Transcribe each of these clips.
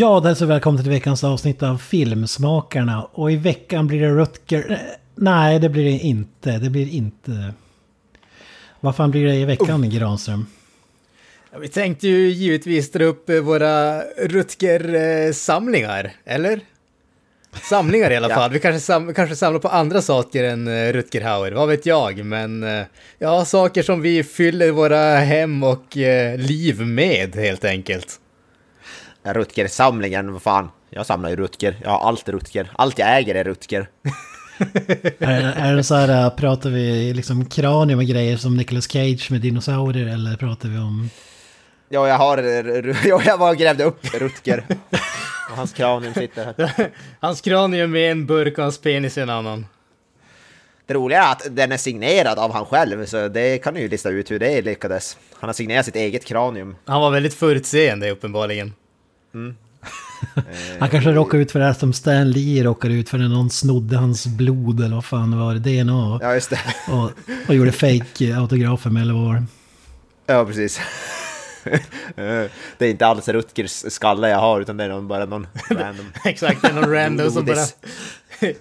Ja, det är så välkommen till veckans avsnitt av Filmsmakarna. Och i veckan blir det Rutger... eh, Nej, det blir det inte. Det blir inte... Vad fan blir det i veckan, Granström? Ja, vi tänkte ju givetvis dra upp eh, våra Rutger-samlingar, eller? Samlingar i alla Ja. fall. Vi kanske, sam kanske samlar på andra saker än uh, Rutger Hauer, vad vet jag. Men eh, ja, saker som vi fyller våra hem och eh, liv med helt enkelt. Rutger-samlingen, vad fan. Jag samlar ju Rutger. Jag har allt Rutger. Allt jag äger är Rutger. är, är det så här, äh, pratar vi liksom kranium och grejer som Nicolas Cage med dinosaurier eller pratar vi om... Ja, jag har... Ja, jag var grävde upp Rutger. Och hans kranium sitter här. Hans kranium är en burk och hans penis är en annan. Det roliga är att den är signerad av han själv, så det kan ni ju lista ut hur det lyckades. Han har signerat sitt eget kranium. Han var väldigt förutseende uppenbarligen. Han kanske råkade ut för det här som Stan Lee råkade ut för när någon snodde hans blod eller vad fan var det? DNA. Ja, just det. Och, och gjorde fake autografer med eller vad var det? Ja, precis. Det är inte alls Rutgers skalle jag har, utan det är någon, bara någon random... Exakt, det är någon random som bara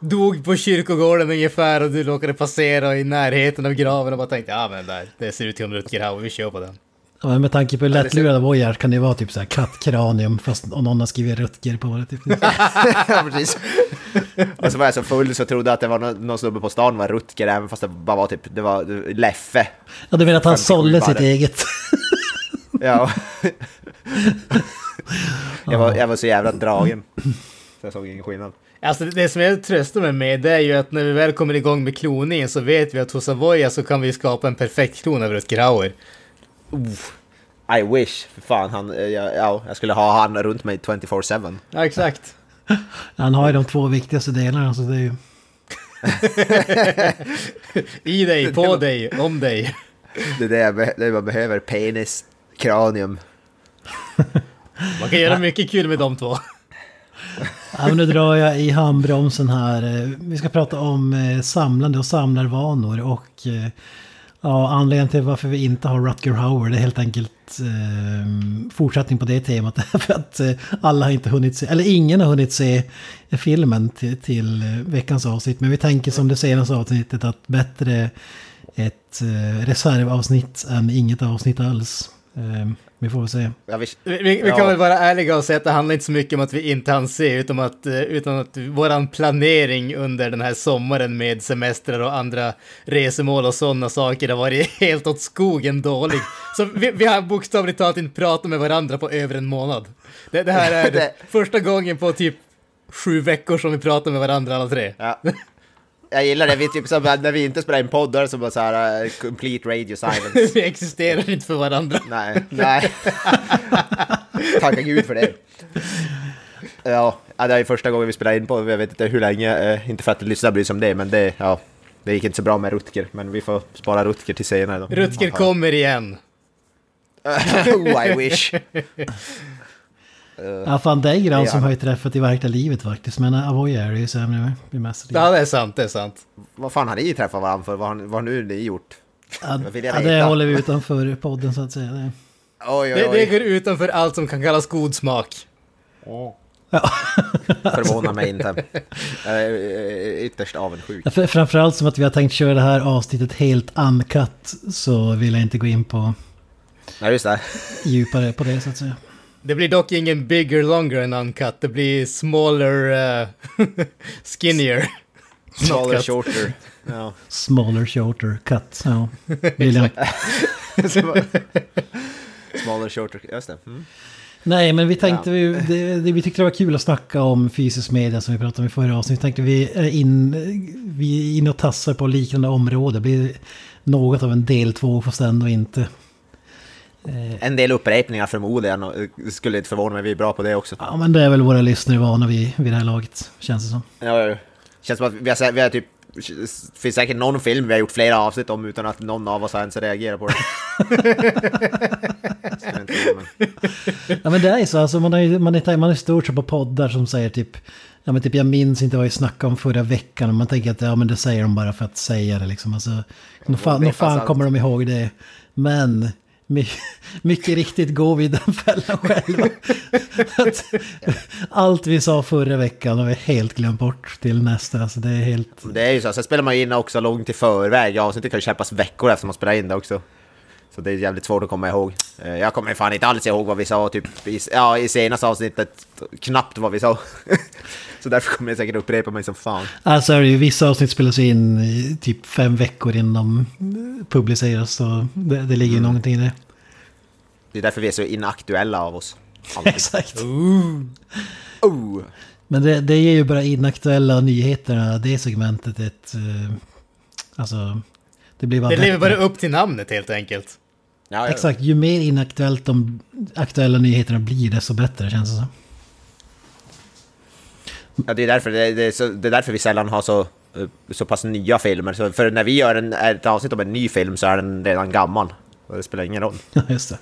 dog på kyrkogården ungefär och du råkade passera i närheten av graven och bara tänkte ja men där, det ser ut som Rutger Hauer, vi kör på den. Ja, men med tanke på hur lättlurade vojar kan det vara typ så här kattkranium fast om någon har skrivit Rutger på det. Typ. ja, precis. Och så var jag så full så trodde jag att det var någon, någon snubbe på stan var Rutger, även fast det bara var typ, det var Leffe. Ja, du menar att han 57 sålde sitt eget? Ja. jag, var, jag var så jävla dragen. Så jag såg ingen skillnad. Alltså det som jag tröstar mig med det är ju att när vi väl kommer igång med kloningen så vet vi att hos Avoya så kan vi skapa en perfekt klon av Rutger Hauer. I wish, för fan, han, eh, jag, ja, jag skulle ha han runt mig 24-7. Ja exakt. Han har ju de två viktigaste delarna så det är ju... I dig, på dig, om dig. Det är det jag, be- det jag behöver, penis, kranium. Man kan göra mycket kul med de två. Ja, men nu drar jag i handbromsen här. Eh, Vi ska prata om eh, samlande och samlarvanor och ja, anledningen till varför vi inte har Rutger Hauer det är helt enkelt eh, fortsättning på det temat. För att eh, alla har inte hunnit se, eller ingen har hunnit se filmen till, till eh, veckans avsnitt. Men vi tänker som det senaste avsnittet att bättre ett eh, reservavsnitt än inget avsnitt alls. Eh, vi får väl se. Vill, Vi, vi, vi Ja. kan väl vara ärliga och säga att det handlar inte så mycket om att vi inte hann se, utan att, eh, utan att våran planering under den här sommaren med semestrar och andra resemål och sådana saker har varit helt åt skogen dålig. Så vi, vi har bokstavligt talat inte pratat med varandra på över en månad. Det, det här är Det- första gången på typ sju veckor som vi pratar med varandra alla tre. ja. Jag gillar det, vi typ som när vi inte spelar in poddar så bara så här uh, complete radio silence. Vi existerar inte för varandra. Nej, nej. Tacka gud för det. Ja, det är första gången vi spelar in på, jag vet inte hur länge, eh, inte för att lyssna sig om det, men det, ja, det gick inte så bra med Rutger, men vi får spara Rutger till senare då. Rutger kommer igen. oh, I wish. Ja, fan det är grann Ja. som har ju träffat i verkliga livet faktiskt. Men Avoya är det ju så nu. Det mesta Ja, det är sant, det är sant. Vad fan har ni träffat varandra för? Vad har, vad har nu ni gjort? Ja, det håller vi utanför podden så att säga. Det. Oj, oj, Det, oj. det går utanför allt som kan kallas god smak. Ja. Förvånar mig inte. Jag är eh, ytterst avundsjuk. Ja, för- Framförallt som att vi har tänkt köra det här avsnittet helt uncut så vill jag inte gå in på Ja, just det. djupare på det så att säga. Det blir dock ingen bigger longer än uncut, det blir smaller, uh, skinnier. Smaller, shorter. Ja. Smaller, shorter, cut. Ja, William. Smaller, shorter, just det. Mm. Nej, men vi tänkte vi, det, det, vi tyckte det var kul att snacka om fysisk media som vi pratade om i förra avsnittet. tänkte vi är in, vi är inne och tassar på liknande område. Det blir något av en del två fast ändå inte En del upprepningar förmodligen, det skulle inte förvåna mig, vi är bra på det också. Ja, men det är väl våra lyssnare vana vid, vid det här laget, känns det som. Ja, ja. Känns som att vi har, vi har typ... Det finns säkert någon film vi har gjort flera avsnitt om utan att någon av oss ens reagerat på det. Ja men det är ju så, alltså man har man är, man är stort på poddar som säger typ Ja men typ jag minns inte vad vi snackade om förra veckan man tänker att ja men det säger de bara för att säga det liksom. Alltså, fan, är nog fan sant. kommer de ihåg det. Men my, mycket riktigt går vi i den fällan själva. att, allt vi sa förra veckan har vi helt glömt bort till nästa. Alltså det är helt... Det är ju så, sen spelar man in också långt i förväg. Avsnittet kan ju släppas veckor efter man spelar in det också. Så det är jävligt svårt att komma ihåg. Eh, Jag kommer fan inte alls ihåg vad vi sa typ i, ja, i senaste avsnittet. Knappt vad vi sa. Så därför kommer jag säkert upprepa mig som fan. Alltså är det ju vissa avsnitt spelas in i typ fem veckor innan de publiceras. Så det, det ligger ju någonting i det. Det är därför vi är så inaktuella av oss. Exakt. Oh. Men det, det ger ju bara inaktuella nyheterna, det segmentet ett... eh, alltså... Det blir bara Det lever bara upp till namnet helt enkelt. Ja, ja. Exakt, ju mer inaktuellt de aktuella nyheterna blir desto bättre känns det som. Ja, det är, därför, det, det, är så, det är därför vi sällan har så, eh, så pass nya filmer. Så för när vi gör en, ett avsnitt om en ny film så är den redan gammal. Och det spelar ingen roll. Ja, just det.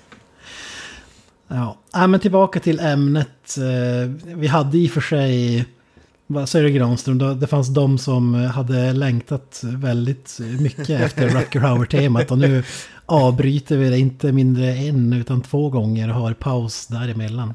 Ja, äh, men tillbaka till ämnet. Eh, Vi hade i och för sig, vad säger du Granström, det fanns de som hade längtat väldigt mycket efter Rutger Hauer-temat. Och nu avbryter vi det inte mindre en utan två gånger och har paus däremellan.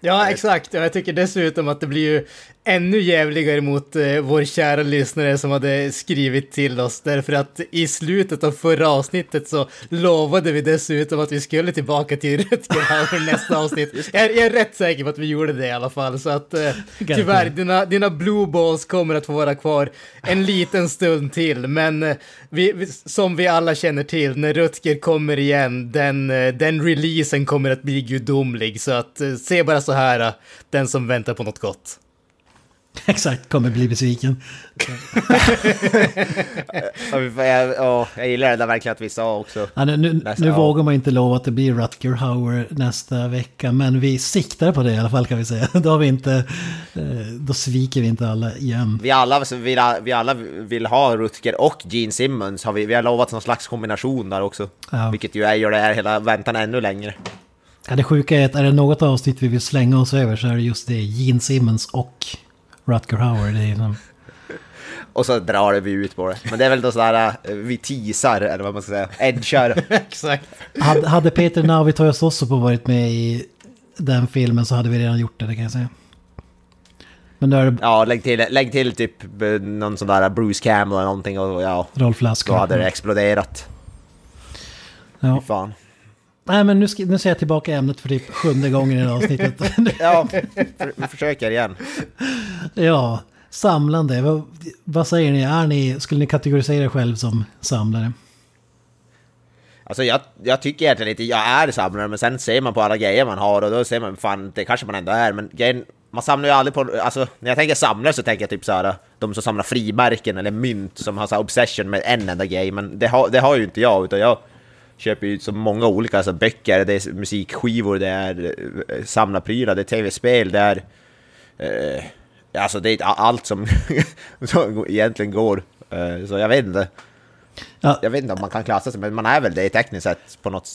Ja, exakt. Och jag tycker dessutom att det blir ju ännu jävligare mot eh, vår kära lyssnare som hade skrivit till oss. Därför att i slutet av förra avsnittet så lovade vi dessutom att vi skulle tillbaka till Rutger Hauer nästa avsnitt. Jag, är- jag är rätt säker på att vi gjorde det i alla fall. Så att eh, tyvärr, dina, dina blue balls kommer att få vara kvar en liten stund till. Men eh, vi, vi, som vi alla känner till, när Rutger kommer igen, den, eh, den releasen kommer att bli gudomlig. Så att eh, se bara så här, eh, den som väntar på något gott. Exakt, kommer bli besviken. Jag, ja, jag gillar det där verkligen att vi sa också. Ja, nu nu, nu vågar man inte lova att det blir Rutger Hauer nästa vecka. Men vi siktar på det i alla fall kan vi säga. Då, har vi inte, eh, då sviker vi inte alla igen. Vi alla, vill, vi alla vill ha Rutger och Gene Simmons. Har vi, vi har lovat någon slags kombination där också. Ja. Vilket ju är, gör det här hela väntan ännu längre. Ja, det sjuka är att är det något avsnitt vi vill slänga oss över så är det just det. Gene Simmons och Rutger Hauer. Det är liksom, Och så drar vi ut på det. Men det är väl då sådär, vi teasar, eller vad man ska säga, edgar. Exakt. hade, hade Peter Navitorius också på varit med i den filmen så hade vi redan gjort det, det kan jag säga. Men då är det Ja, lägg till, lägg till typ eh, någon sån där Bruce Campbell eller någonting och ja, Rolf Lassgård. då hade det exploderat. Ja. Fy fan. Nej men nu, ska, nu ser jag tillbaka ämnet för typ sjunde gången i det här avsnittet. Ja, för, vi försöker igen. ja, samlande. Vad, vad säger ni? Är ni? Skulle ni kategorisera er själv som samlare? Alltså jag, jag tycker egentligen inte jag är samlare, men sen ser man på alla grejer man har och då ser man fan, det kanske man ändå är, men grejen, man samlar ju aldrig på, alltså när jag tänker samlare så tänker jag typ såhär, de som samlar frimärken eller mynt som har så här obsession med en enda grej, men det har, det har ju inte jag, utan jag köper ju så många olika, alltså böcker, det är musikskivor, det är eh, samlarprylar, det är tv-spel, det är eh, Alltså det är allt som, som egentligen går, Eh, så jag vet inte. Ja, Jag vet inte om man kan klassa sig, men man är väl det tekniskt sett på något,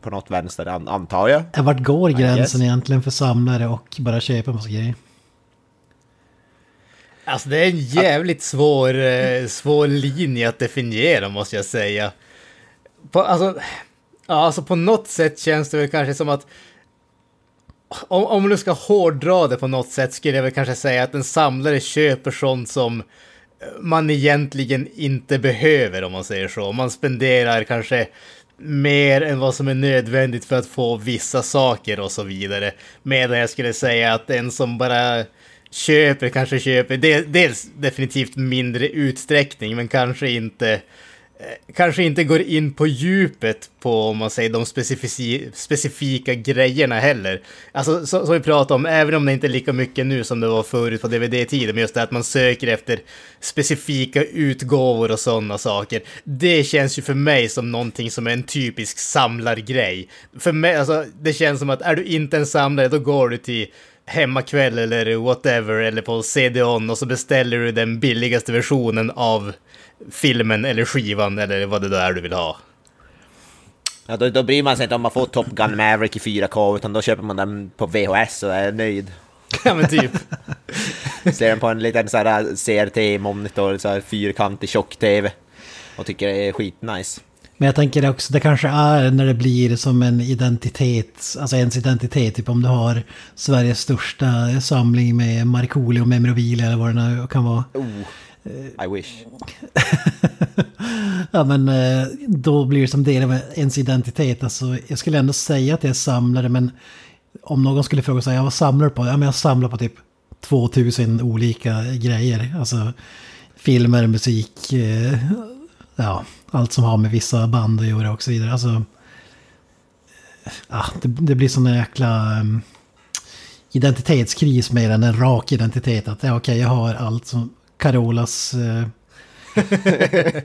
på något vänster, an- antar jag. vart går gränsen egentligen för samlare och bara köpa massa grejer? Alltså det är en jävligt svår, eh, svår linje att definiera måste jag säga. På, alltså, ja, alltså på något sätt känns det väl kanske som att om, om du ska hårdra det på något sätt skulle jag väl kanske säga att en samlare köper sånt som man egentligen inte behöver om man säger så. Man spenderar kanske mer än vad som är nödvändigt för att få vissa saker och så vidare. Medan jag skulle säga att en som bara köper kanske köper, dels definitivt mindre utsträckning men kanske inte eh, kanske inte går in på djupet på, om man säger, de specifici- specifika grejerna heller. Alltså, så, som vi pratade om, även om det inte är lika mycket nu som det var förut på DVD-tiden, men just det att man söker efter specifika utgåvor och sådana saker. Det känns ju för mig som någonting som är en typisk samlargrej. För mig, alltså, det känns som att är du inte en samlare, då går du till hemmakväll eller whatever, eller på CD-ON och så beställer du den billigaste versionen av filmen eller skivan eller vad det då är du vill ha. Ja, då, då bryr man sig inte om man får Top Gun Maverick i 4K, utan då köper man den på VHS och är nöjd. Ja men typ. Ser den på en liten så här CRT-monitor, så här fyrkantig tjock-TV. Och tycker det är skitnice. Men jag tänker också, det kanske är när det blir som en identitet, alltså ens identitet, typ om du har Sveriges största samling med Markoolio och memorabilia eller vad det nu kan vara. Oh, i wish. ja men eh, då blir det som del av ens identitet. Alltså, jag skulle ändå säga att jag är samlare men om någon skulle fråga sig, jag vad samlar du på? Ja men jag samlar på typ 2000 olika grejer. Alltså filmer, musik, eh, ja allt som har med vissa band att göra och så vidare. Alltså, ja, det, det blir sån jäkla ehm, identitetskris mer än en rak identitet. Att ja, okej, jag har allt som Carolas eh,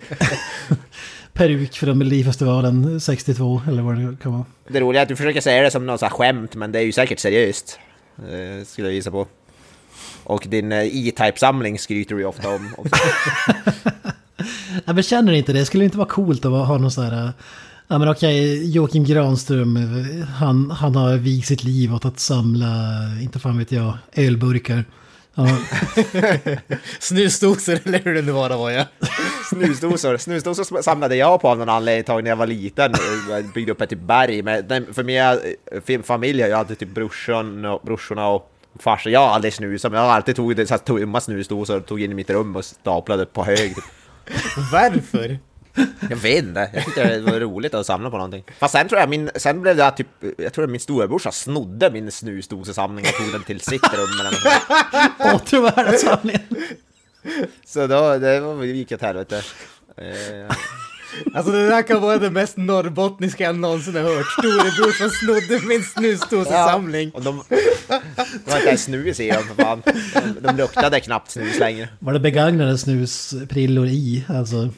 peruk från Melodifestivalen 62 eller vad det kan vara. Det roliga är att du försöker säga det som något skämt, men det är ju säkert seriöst. Eh, skulle jag gissa på. Och din eh, E-Type-samling skryter du ju ofta om också. Ja, men känner ni inte det? Skulle det inte vara coolt att ha någon sån här... äh, Ja men okej, Joakim Granström, äh, han, han har vigt sitt liv åt att samla, inte fan vet jag, ölburkar. Ja, Snusdosor eller hur det nu var, var jag. Snusdosor. Snusdosor samlade jag på av någon anledning ett tag när jag var liten. Jag byggde upp ett typ berg. Men för min familj ju alltid typ brorsan och, brorsorna och farsan. Jag har aldrig snusat, men jag har alltid tagit så här tomma snusdosor och tog in i mitt rum och staplade på hög. Typ. Varför? Jag vet inte, jag tyckte det var roligt att samla på någonting. Fast sen tror jag min, sen blev det typ, jag tror att min storebrorsa snodde min snusdosesamling och tog den till sitt rum. eller något samlingen. Så då, det var, gick åt helvete. Eh, Alltså det där kan vara det mest norrbottniska jag någonsin har hört. Storebror som snodde min snusdosesamling. Och de, det var inte ens snus i dem för fan. De, de luktade knappt snus längre. Var det begagnade snusprillor i? Alltså,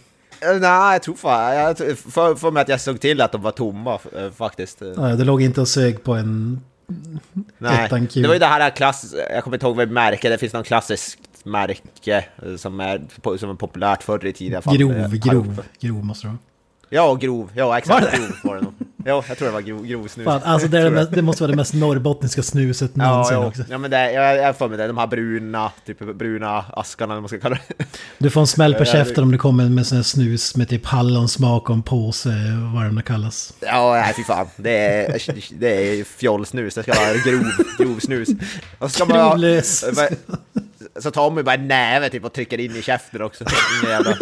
Nej, jag tror fan, jag, för, för mig att jag såg till att de var tomma eh, faktiskt. ja, det låg inte och sög på en... Nej, det var ju det här klass, jag kommer inte ihåg vad märke, det finns någon klassiskt märke eh, som är, som är populärt förr i tiden. Grov, Eh, grov, grov måste det vara. Ja, grov, ja exakt, Var det? grov var det nog. Ja, jag tror det var grov, grov snus. Fan, alltså det, är det, mest, det måste vara det mest norrbottniska snuset någonsin ja, också. ja, men det, jag, jag får med det, de här bruna, typ bruna askarna eller man ska kalla det. Du får en smäll på käften om du kommer med sån här snus med typ hallonsmak och en påse, vad det nu kallas. Ja, nej fy fan. Det är, det är fjollsnus, det ska vara grov, grov snus. Och så Grovlös. Så tar man ju bara en näve typ och trycker in i käften också. Ingen jävla...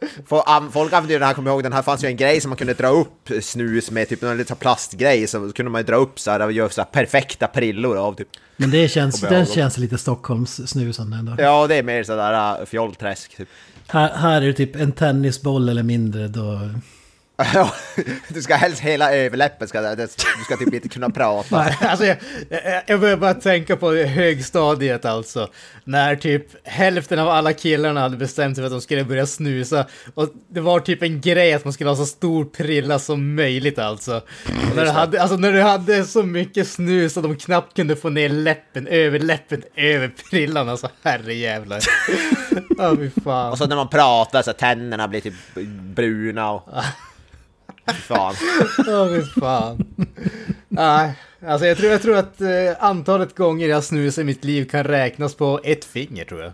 För, am- Folk använder ju den här, kommer jag ihåg, den här fanns ju en grej som man kunde dra upp snus med, typ en liten plastgrej, så kunde man ju dra upp så här och göra så här perfekta prillor av typ. Men det känns, den känns lite Stockholms snusen ändå. Ja, det är mer sådär uh, fjollträsk typ. Här, här är det typ en tennisboll eller mindre då... Ja, du ska helst hela överläppen, ska, du ska typ inte kunna prata. Alltså jag, jag, jag börjar bara tänka på högstadiet alltså. När typ hälften av alla killarna hade bestämt sig för att de skulle börja snusa. Och det var typ en grej att man skulle ha så stor prilla som möjligt alltså. Och när, du hade, alltså när du hade så mycket snus att de knappt kunde få ner läppen, över läppen, över prillan. Alltså herrejävlar. Ja, fy fan. Och så när man pratar så tänderna blir typ bruna och... Fan. Ja, fy fan. Nej, alltså jag tror, jag tror att eh, antalet gånger jag snusar i mitt liv kan räknas på ett finger tror jag.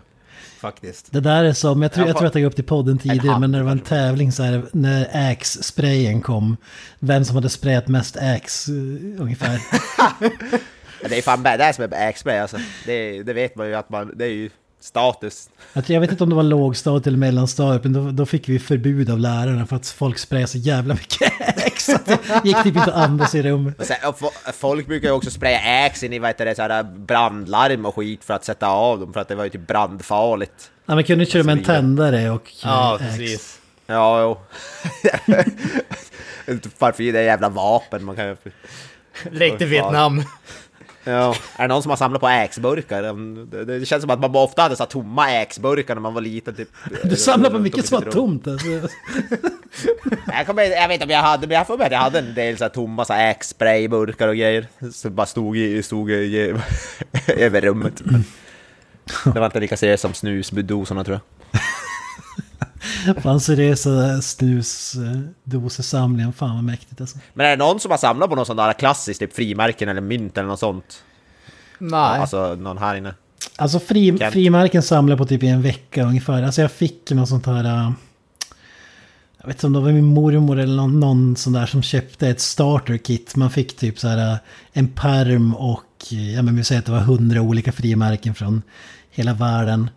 Faktiskt. Det där är som, jag tror, Ja, jag tror att jag gick upp till podden tidigare, hand men när det var en tävling så här, när Axe-sprayen kom, vem som hade sprayat mest Axe eh, ungefär. Det är fan det är som är Axberg alltså. Det, det vet man ju att man, det är ju status. Jag, vet inte om det var lågstadiet eller mellanstadiet, men då, då fick vi förbud av lärarna för att folk sprayade så jävla mycket Axe. att Det gick typ inte att andas i rummet. Folk brukar ju också spraya Axe in i vad heter det, så här brandlarm och skit för att sätta av dem för att det var ju typ brandfarligt. Nej, men kunde köra med en tändare och... Ja, eh, ax. precis. Ja, jo. Varför är det jävla vapen man kan... Lekte Oj, Vietnam. Ja. Är det någon som har samlat på äxburkar? Det, det känns som att man ofta hade så tomma äxburkar när man var liten. Typ. Du samlar på mycket som var tomt. Alltså. Jag, kommer, jag vet inte om jag hade, men jag får med att jag hade en del så här tomma så här äxsprayburkar och grejer. Som bara stod, i, stod i, över rummet. Men det var inte lika seriöst som snusdosorna tror jag. Fan seriösa snusdosesamlingen. Fan vad mäktigt alltså. Men är det någon som har samlat på någon sån där klassisk typ frimärken eller mynt eller något sånt? Nej. Alltså någon här inne? Alltså fri, Kent. frimärken samlar på typ i en vecka ungefär. Alltså jag fick något sånt här... äh, Jag vet inte om det var min mormor eller någon, någon sån där som köpte ett starter kit. Man fick typ så här äh, en perm och ja men vi säger att det var hundra olika frimärken från hela världen.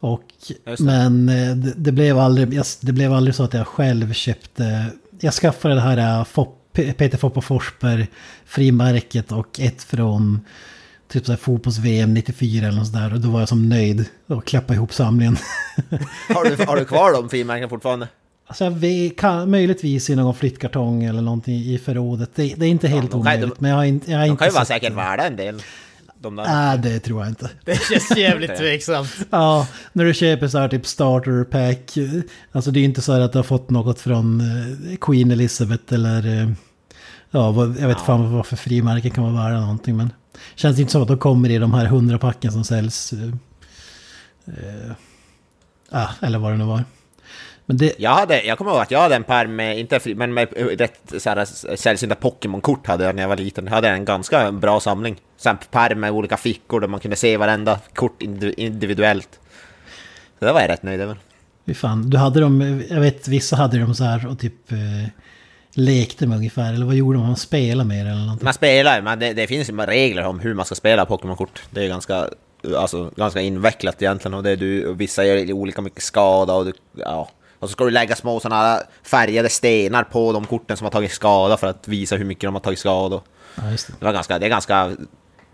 Och, det. men äh, det, det, blev aldrig, jag- det blev aldrig så att jag själv köpte. Jag skaffade det här äh, Fopp, Peter Foppa Forsberg frimärket och ett från typ så här fotbolls-VM 94 eller något sådär. Och då var jag som nöjd och klappade ihop samlingen. Har du, har du kvar de frimärkena fortfarande? Alltså jag vet, kan, möjligtvis i någon flyttkartong eller någonting i förrådet. Det, det är inte helt de kan- omöjligt. de- men jag har inte, jag har De inte kan ju vara säkert värda en del. De där. Nej, det tror jag inte. Det känns jävligt tveksamt. Ja, när du köper så här typ starter pack. Alltså det är inte så här att du har fått något från eh, Queen Elizabeth eller... eh, Ja, vad, jag vet fan vad för frimärken kan vara värda någonting. Men känns inte som att de kommer i de här 100 packen som säljs. eh, eh, Ja, eller vad det nu var. Det... Jag, hade, jag kommer ihåg att jag hade en pärm med, inte fri, men med eh, rätt så här, sällsynta Pokémon-kort hade jag när jag var liten. Jag hade en ganska bra samling. Sen pärm med olika fickor där man kunde se varenda kort indiv- individuellt. Så det var jag rätt nöjd över. Fy fan, du hade dem, jag vet vissa hade dem så här och typ eh, lekte med ungefär. Eller vad gjorde man? Man spelade med det eller någonting. Man spelar men det, det finns ju regler om hur man ska spela Pokémon-kort. Det är ganska, alltså, ganska invecklat egentligen. Och det är du, och vissa gör olika mycket skada och du, ja. Och så ska du lägga små sådana här färgade stenar på de korten som har tagit skada för att visa hur mycket de har tagit skada. Ja, just det. Det, var ganska, det är ganska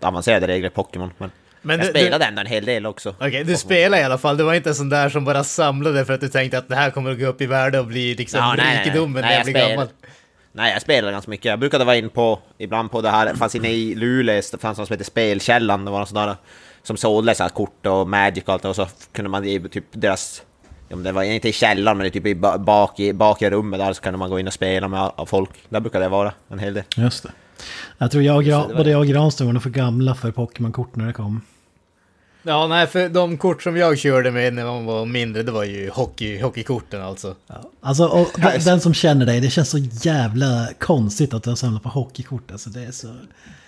avancerade regler i Pokémon. Men, Men jag du- spelade ändå en hel del också. Okej, du spelar i alla fall. Du var inte en sån där som bara samlade för att du tänkte att det här kommer att gå upp i värde och bli liksom Ja, nej, nej, nej. rikedomen när jag jag blir spelar- gammal. Nej, jag spelade ganska mycket. Jag brukade vara in på, ibland på det här, det fanns inne i Luleå, det fanns något som heter Spelkällan, det var något sånt där som sålde så här kort och Magic och allt och så kunde man i typ deras, ja, det var inte i källaren men typ i ba- bak i, bak i rummet där så kunde man gå in och spela med folk. Där brukade det vara en hel del. Just det. Jag tror jag Gran, både jag och Granström var nog för gamla för Pokémon-kort när det kom. Ja, nej, för de kort som jag körde med när man var mindre, det var ju hockey, hockeykorten alltså. Ja. Alltså, och den, den som känner dig, det känns så jävla konstigt att du har samlat på hockeykort. Alltså det är så...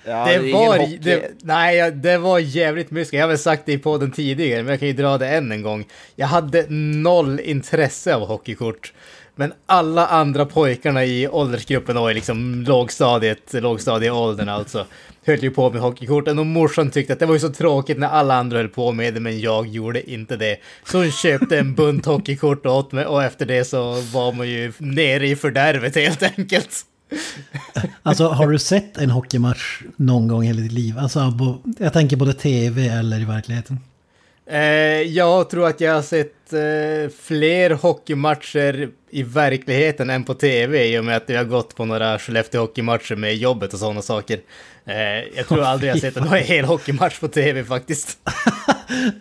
Ja, det ingen var, det, nej, det var jävligt mycket. Jag har väl sagt det i podden tidigare, men jag kan ju dra det än en gång. Jag hade noll intresse av hockeykort. Men alla andra pojkarna i åldersgruppen, och i liksom lågstadiet, lågstadieåldern alltså, höll ju på med hockeykorten och morsan tyckte att det var ju så tråkigt när alla andra höll på med det, men jag gjorde inte det. Så hon köpte en bunt hockeykort åt mig och efter det så var man ju nere i fördärvet helt enkelt. Alltså har du sett en hockeymatch någon gång i hela ditt liv? Alltså jag tänker både tv eller i verkligheten. Eh, jag tror att jag har sett eh, fler hockeymatcher i verkligheten än på tv i och med att jag har gått på några Skellefteå hockeymatcher med jobbet och sådana saker. Eh, jag tror aldrig jag sett en hel hockeymatch på tv faktiskt.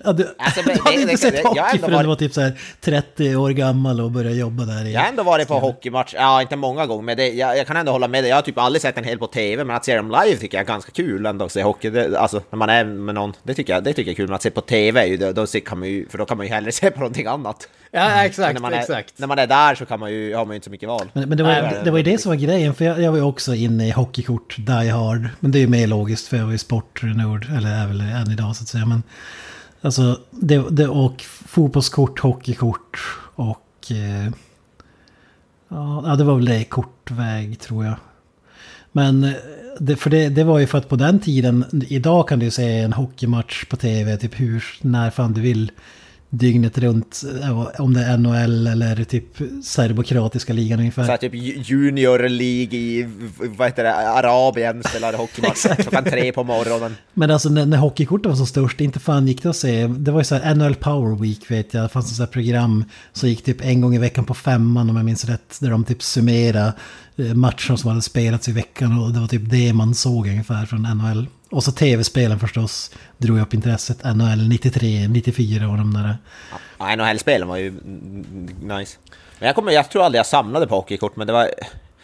Ja, du, Alltså, du hade det- inte det- sett jag hockey ändå förrän du varit- var typ så här 30 år gammal och började jobba där i... Jag har ändå varit på hockeymatch, ja inte många gånger, men det, jag, jag kan ändå hålla med dig. Jag har typ aldrig sett en hel på TV, men att se dem live tycker jag är ganska kul ändå att se hockey. Det, alltså när man är med någon, det tycker jag, det tycker jag är kul. Men att se på TV, är ju, då, då kan man ju, för då kan man ju hellre se på någonting annat. Ja, exakt, när man är, exakt. När man är där så kan man ju, har man ju inte så mycket val. Men, men det, var, Nej, det, det var ju det som var grejen, för jag, jag var ju också inne i hockeykort, Die Hard. Men det är ju mer logiskt, för jag var ju sportnörd, eller är väl än idag så att säga. Men alltså, det, det, och fotbollskort, hockeykort och... Eh, ja, det var väl det, kortväg tror jag. Men eh, det, för det, det var ju för att på den tiden, idag kan du ju se en hockeymatch på tv, typ hur, när fan du vill dygnet runt. eh, Om det är NHL eller typ serbokratiska ligan ungefär. Så här, typ ju- Junior League i, vad heter det, Arabien spelade hockeymatch klockan tre på morgonen. Men alltså när, när hockeykortet var som störst, inte fan gick det att se. Det var ju så här NHL Power Week vet jag. Det fanns ett så här program som gick typ en gång i veckan på femman om jag minns rätt. Där de typ summerade eh, matcher som hade spelats i veckan och det var typ det man såg ungefär från NHL. Och så tv-spelen förstås drog upp intresset. NHL 93, 94 och de där. Ja, NHL-spelen var ju nice. Men jag, kommer, jag tror aldrig jag samlade på hockeykort, men det var...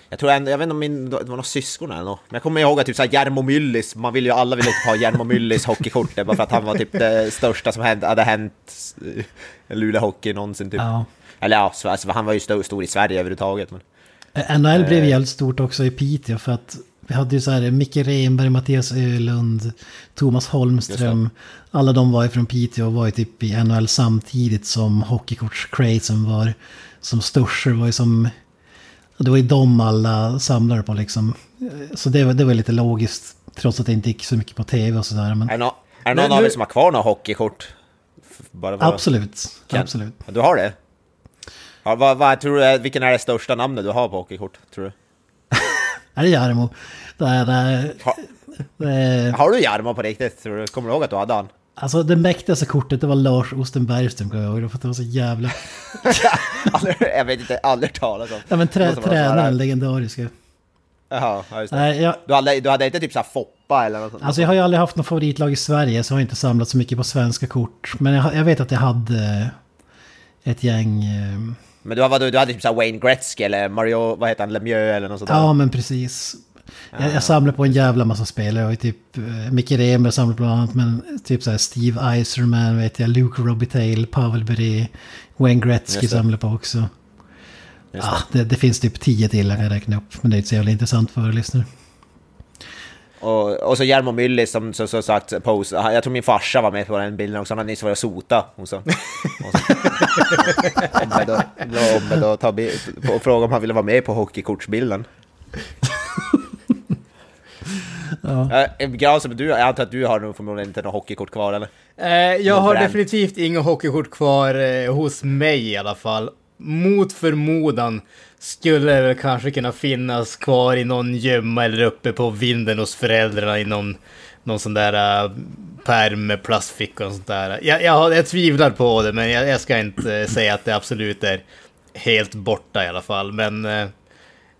Jag tror en, jag vet inte om min, det var några syskon eller något. Men jag kommer ihåg att typ såhär Jarmo Myllys, man ville ju alla ville typ ha Jarmo Myllys hockeykort. Det var för att han var typ det största som hände, hade hänt Luleå Hockey någonsin typ. Ja. Eller ja, så- alltså, han var ju stor, stor i Sverige överhuvudtaget. Men... Eh, NHL blev jävligt stort också i Piteå för att vi hade ju så här Micke Renberg, Mattias Ölund, Thomas Holmström. Alla de var ju från Piteå och var ju typ i NHL samtidigt som hockeykorts-crazen var som störst. Det var ju som... Det var ju de alla samlade på liksom. Så det var, det var lite logiskt. Trots att det inte gick så mycket på tv och sådär. Men Är det, nå- är det någon Men av er som har kvar några hockeykort? Bara, bara- absolut. Kan- Absolut. Du har det? Ja, vad, vad tror du, är- vilken är det största namnet du har på hockeykort, tror du? Är det Jarmo? Det är, det är, Ha, är, har du Jarmo på riktigt? Tror du? Kommer du ihåg att du hade han? alltså det mäktigaste kortet det var Lars Osten Bergström kommer jag ihåg. För att det var så jävla... Jag vet inte, aldrig talat om. Ja men trä, tränaren, legendariska. Jaha, ja, just det. Nej, jag, Du hade, du hade inte typ såhär Foppa eller något sånt? alltså jag har ju aldrig haft något favoritlag i Sverige så jag har inte samlat så mycket på svenska kort. Men jag, jag vet att jag hade ett gäng... eh, Men du, hade, du hade typ såhär Wayne Gretzky eller Mario, vad heter han, Lemieux eller något sånt där? Ja men precis. Jag, jag samlar på en jävla massa spelare. Jag typ eh, Micke Renberg samlar bland annat. Men typ så här Steve Eiserman vet jag. Luke Robitaille, Pavel Bure. Wayne Gretzky det. samlar på också. Just Ja, det, det finns typ tio till jag kan räkna upp. Men det är inte så jävla intressant för lyssnare. Och, och så Jarmo Myllys som så, så sagt pose. Jag tror min farsa var med på den bilden också. Han hade nyss varit och sota. Och så. Och så. Ombedd att ta bild, och fråga om han ville vara med på hockeykortsbilden. Ja. Grav som du, jag antar att du har nog förmodligen inte något hockeykort kvar eller? Eh, jag har definitivt inga hockeykort kvar eh, hos mig i alla fall. Mot förmodan skulle väl kanske kunna finnas kvar i någon gömma eller uppe på vinden hos föräldrarna i någon, någon sån där äh, uh, pärm med plastfickor och sånt där. Jag, jag, jag tvivlar på det, men jag, jag ska inte säga att det absolut är helt borta i alla fall. Men uh,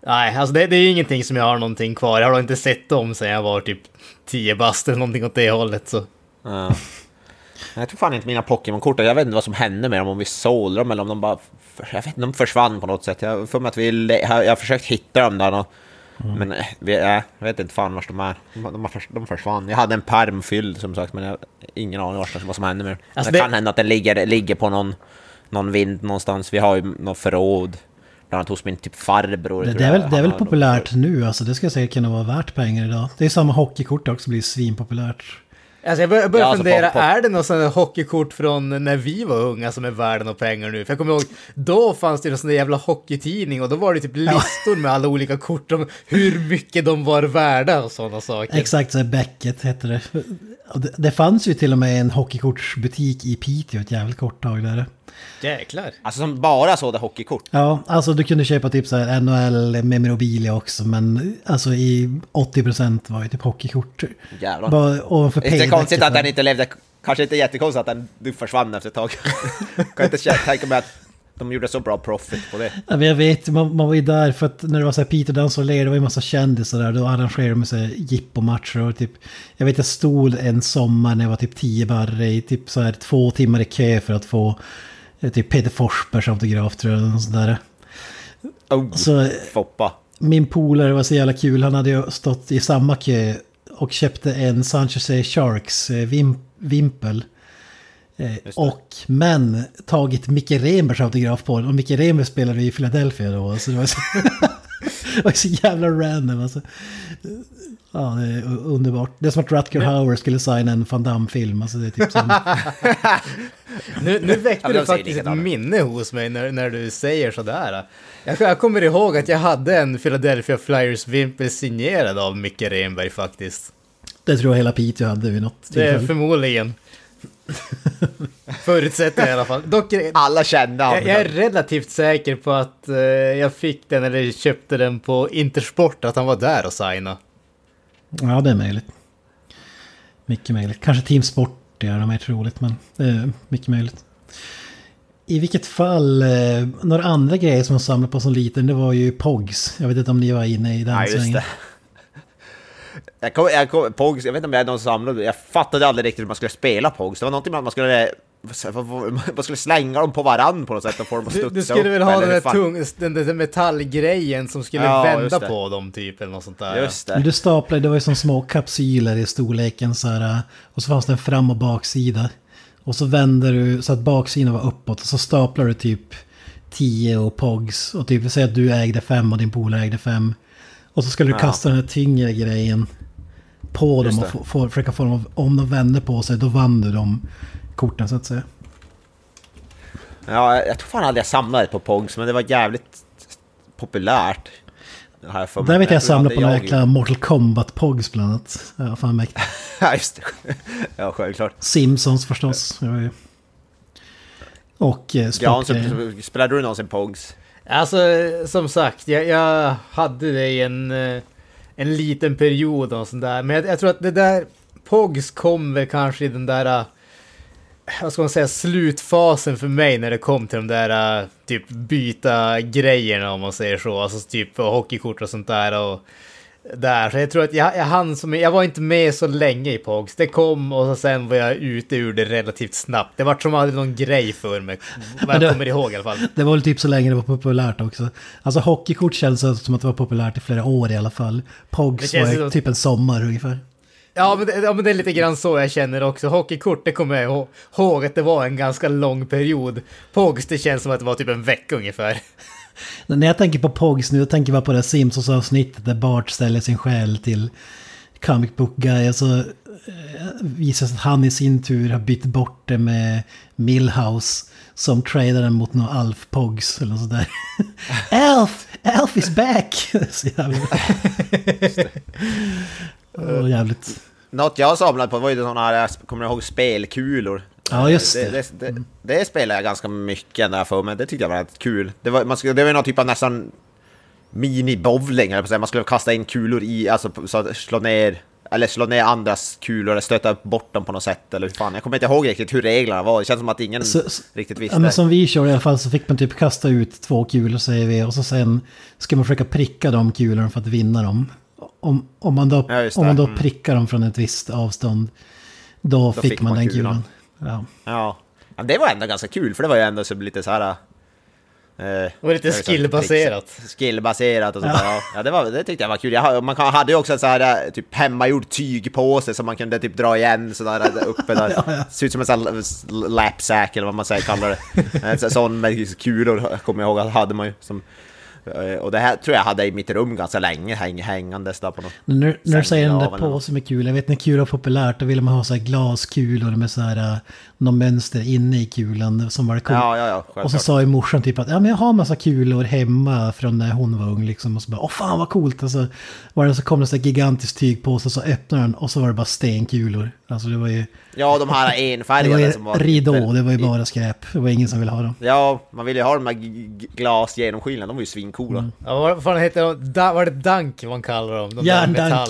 nej, alltså det, det är ingenting som jag har någonting kvar. Jag har inte sett dem sedan jag var typ 10 bast eller någonting åt det hållet. Så. Ja. Jag tror fan inte mina Pokémon-kort, jag vet inte vad som hände med dem, om vi sålde dem eller om de bara... Jag vet inte, de försvann på något sätt. Jag har för mig att vi... Jag har försökt hitta dem där och, Men eh, jag vet inte fan vart de är. De, de, försvann. Jag hade en perm fylld som sagt, men jag har ingen aning vad som hände med dem. Alltså det, det- kan hända att den ligger, ligger på någon, någon vind någonstans. Vi har ju något förråd. Bland annat hos min typ farbror. Det, det, är väl, det är väl populärt nu, alltså det ska säkert kunna vara värt pengar idag. Det är samma hockeykort också, blir svinpopulärt. Alltså jag börjar, Ja, alltså, fundera, på- på- är det något sånt hockeykort från när vi var unga som är värda några pengar nu? För jag kommer ihåg, då fanns det någon sån där jävla hockeytidning och då var det typ listor med alla olika kort om hur mycket de var värda och sådana saker. Exakt, så här Beckett hette det. Det. Det fanns ju till och med en hockeykortsbutik i Piteå ett jävligt kort tag där. Jäklar. Alltså som bara sålde hockeykort. Ja, alltså du kunde köpa typ så här NHL memorabilia också, men alltså i 80% var ju typ hockeykort. Jävlar. Bara ovanför paybacken konstigt att den inte levde, kanske inte jättekonstigt att den du försvann efter ett tag. kan inte tänka mig att de gjorde så bra profit på det. Ja, men jag vet, man, man var ju där för att när det var så här Peter Dansolé, det var ju en massa kändisar där. Då arrangerade de så här jippomatcher och typ... Jag vet jag stod en sommar när jag var typ 10 barre i typ så här två timmar i kö för att få eh, typ Peter Forsbergs autograf tror jag. eller något sånt där. Oh, Så Foppa. min polare var så jävla kul. Han hade ju stått i samma kö och köpte en San Jose Sharks eh, vim, vimpel. Eh, och men tagit Micke Renbergs autograf på den. Och Micke Renberg spelade i Philadelphia då. Så det var så, det var så jävla random alltså. Ja, det är underbart. Det är som att Rutger Hauer skulle signa en Van Damme-film. Alltså det är typ som... Nu, nu väckte Ja, men du faktiskt ett minne hos mig när, när du säger sådär. Jag, jag kommer ihåg att jag hade en Philadelphia Flyers-vimpel signerad av Micke Renberg faktiskt. det tror jag hela Piteå hade vid något Det är tillfälle. förmodligen. Förutsätter jag i alla fall. Dock, är- Alla kände jag, honom. jag är relativt säker på att eh, jag fick den eller köpte den på Intersport, att han var där och signade. Ja, det är möjligt. Mycket möjligt. Kanske Team Sport är det mer troligt, men det är mycket möjligt. I vilket fall, eh, några andra grejer som jag samlade på som liten, det var ju Pogs. Jag vet inte om ni var inne i den Ja, svängen. Jag, kom, jag, kom, Pogs, jag vet inte om jag är någon samlade, jag fattade aldrig riktigt hur man skulle spela Pogs. Det var någonting med att man skulle, man skulle slänga dem på varann på något sätt och få dem att Du, studsa du skulle upp, väl ha den där, tung, den där metallgrejen som skulle Ja, vända på dem typ, eller något sånt där. Just Men det. du staplade, det var ju som små kapsyler i storleken så här. Och så fanns det en fram och baksida. Och så vände du så att baksidan var uppåt. Och så staplade du typ 10 och Pogs. Och typ säg att du ägde fem och din polare ägde fem. Och så skulle du Ja. kasta den här tyngre grejen på Just dem och få, få, försöka få dem att, om de vände på sig då vann du de korten så att säga. Ja, jag, jag tror fan aldrig jag samlade på Pogs, men det var jävligt populärt. Jag för. Där vet jag jag samlade på några jäkla Mortal Kombat Pogs bland annat. Ja, fan mäktigt. Ja, just det. Ja, självklart. Simpsons förstås. Och eh, så, spelade du någonsin Pogs? Alltså, som sagt, jag, jag hade det i en, eh, en liten period och sånt där. Men jag, jag tror att det där, Pogs kom väl kanske i den där, eh, vad ska man säga, slutfasen för mig när det kom till de där eh, typ byta grejerna om man säger så. Alltså typ hockeykort och sånt där. Och, där, så jag tror att jag, jag hann som, jag var inte med så länge i Pogs. Det kom och så sen var jag ute ur det relativt snabbt. Det var som aldrig någon grej för mig. Vad jag kommer ihåg i alla fall. Det var väl typ så länge det var populärt också. Alltså hockeykort känns som att det var populärt i flera år i alla fall. Pogs var typ en sommar ungefär. Ja men, det, ja, men det är lite grann så jag känner också. Hockeykort, det kommer jag ihå- ihåg att det var en ganska lång period. Pogs, det känns som att det var typ en vecka ungefär. När jag tänker på Pogs nu, jag tänker bara på det Simpsons-avsnittet där Bart ställer sin själ till Comic Book Guy. Och så eh, visar sig att han i sin tur har bytt bort det med Millhouse. Som tradar den mot någon Alf Pogs eller något sådär. Alf! Alf is back! så jävla... Åh, jävligt. Något jag samlade på var ju sådana här, jag kommer ihåg, spelkulor. Ja, just det. Det, det, det, det spelade jag ganska mycket när jag för mig. Det tyckte jag var rätt kul. Det var, man skulle, det var någon typ av nästan mini-bowling. Man skulle kasta in kulor i, alltså så slå ner, eller slå ner andras kulor eller stöta bort dem på något sätt. Eller hur fan, jag kommer inte ihåg riktigt hur reglerna var. Det känns som att ingen så- riktigt visste. Ja, men som vi kör i alla fall så fick man typ kasta ut två kulor säger vi. Och så sen ska man försöka pricka de kulorna för att vinna dem. Om, om man då, Ja, om man då Mm. prickar dem från ett visst avstånd. Då, fick, fick man, man den kulan. kulan. Ja. Ja. ja, det var ändå ganska kul för det var ju ändå så lite så här... Eh, Det var lite skillbaserat. Skillbaserat och sådär. Ja. Ja, det, var, det tyckte jag var kul. Jag, man hade ju också en så här eh, typ hemmagjord tygpåse som man kunde typ dra igen sådär där uppe där. Ja, ja. Ser ut som en sån här lapsack eller vad man säger kallar det. En sån- med kulor kommer jag ihåg att hade man ju. Som, eh, och det här tror jag hade i mitt rum ganska länge häng, hängandes där på något. Men När, när du säger den där påsen med kulor. Jag vet när kulor var populärt då ville man ha så här glaskulor med så här uh, någon mönster inne i kulan som var det coolt. Ja, ja, ja. Och så sa ju morsan typ att ja, men jag har massa kulor hemma från när hon var ung liksom. Och så bara åh fan vad coolt. Och så, var det, så kom det så här gigantisk tygpåse så öppnade den och så var det bara stenkulor. Alltså det var ju, Ja, de här det var enfärgade ju som var... ridå, det var ju bara skräp. Det var ingen som ville ha dem. Ja, man ville ju ha de här g- g- glas genomskinliga, de var ju svincoola. Ja, vad fan heter de? Da, var det Dunk man kallar dem? De där Järndank.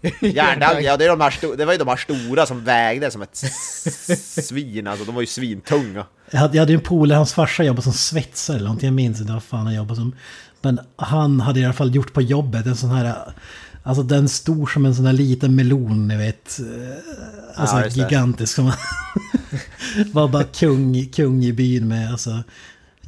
Järndagg, ja det, är de här det var ju de här stora som vägde som ett svin, alltså de var ju svintunga. Jag hade, jag hade ju en polare, hans farsa jobbade som svetsare eller någonting. Jag minns inte vad fan han jobbade som. Men han hade i alla fall gjort på jobbet en sån här... Alltså den stor som en sån här liten melon, ni vet. Eh, Alltså Ja, gigantisk. Som var bara kung, kung i byn med alltså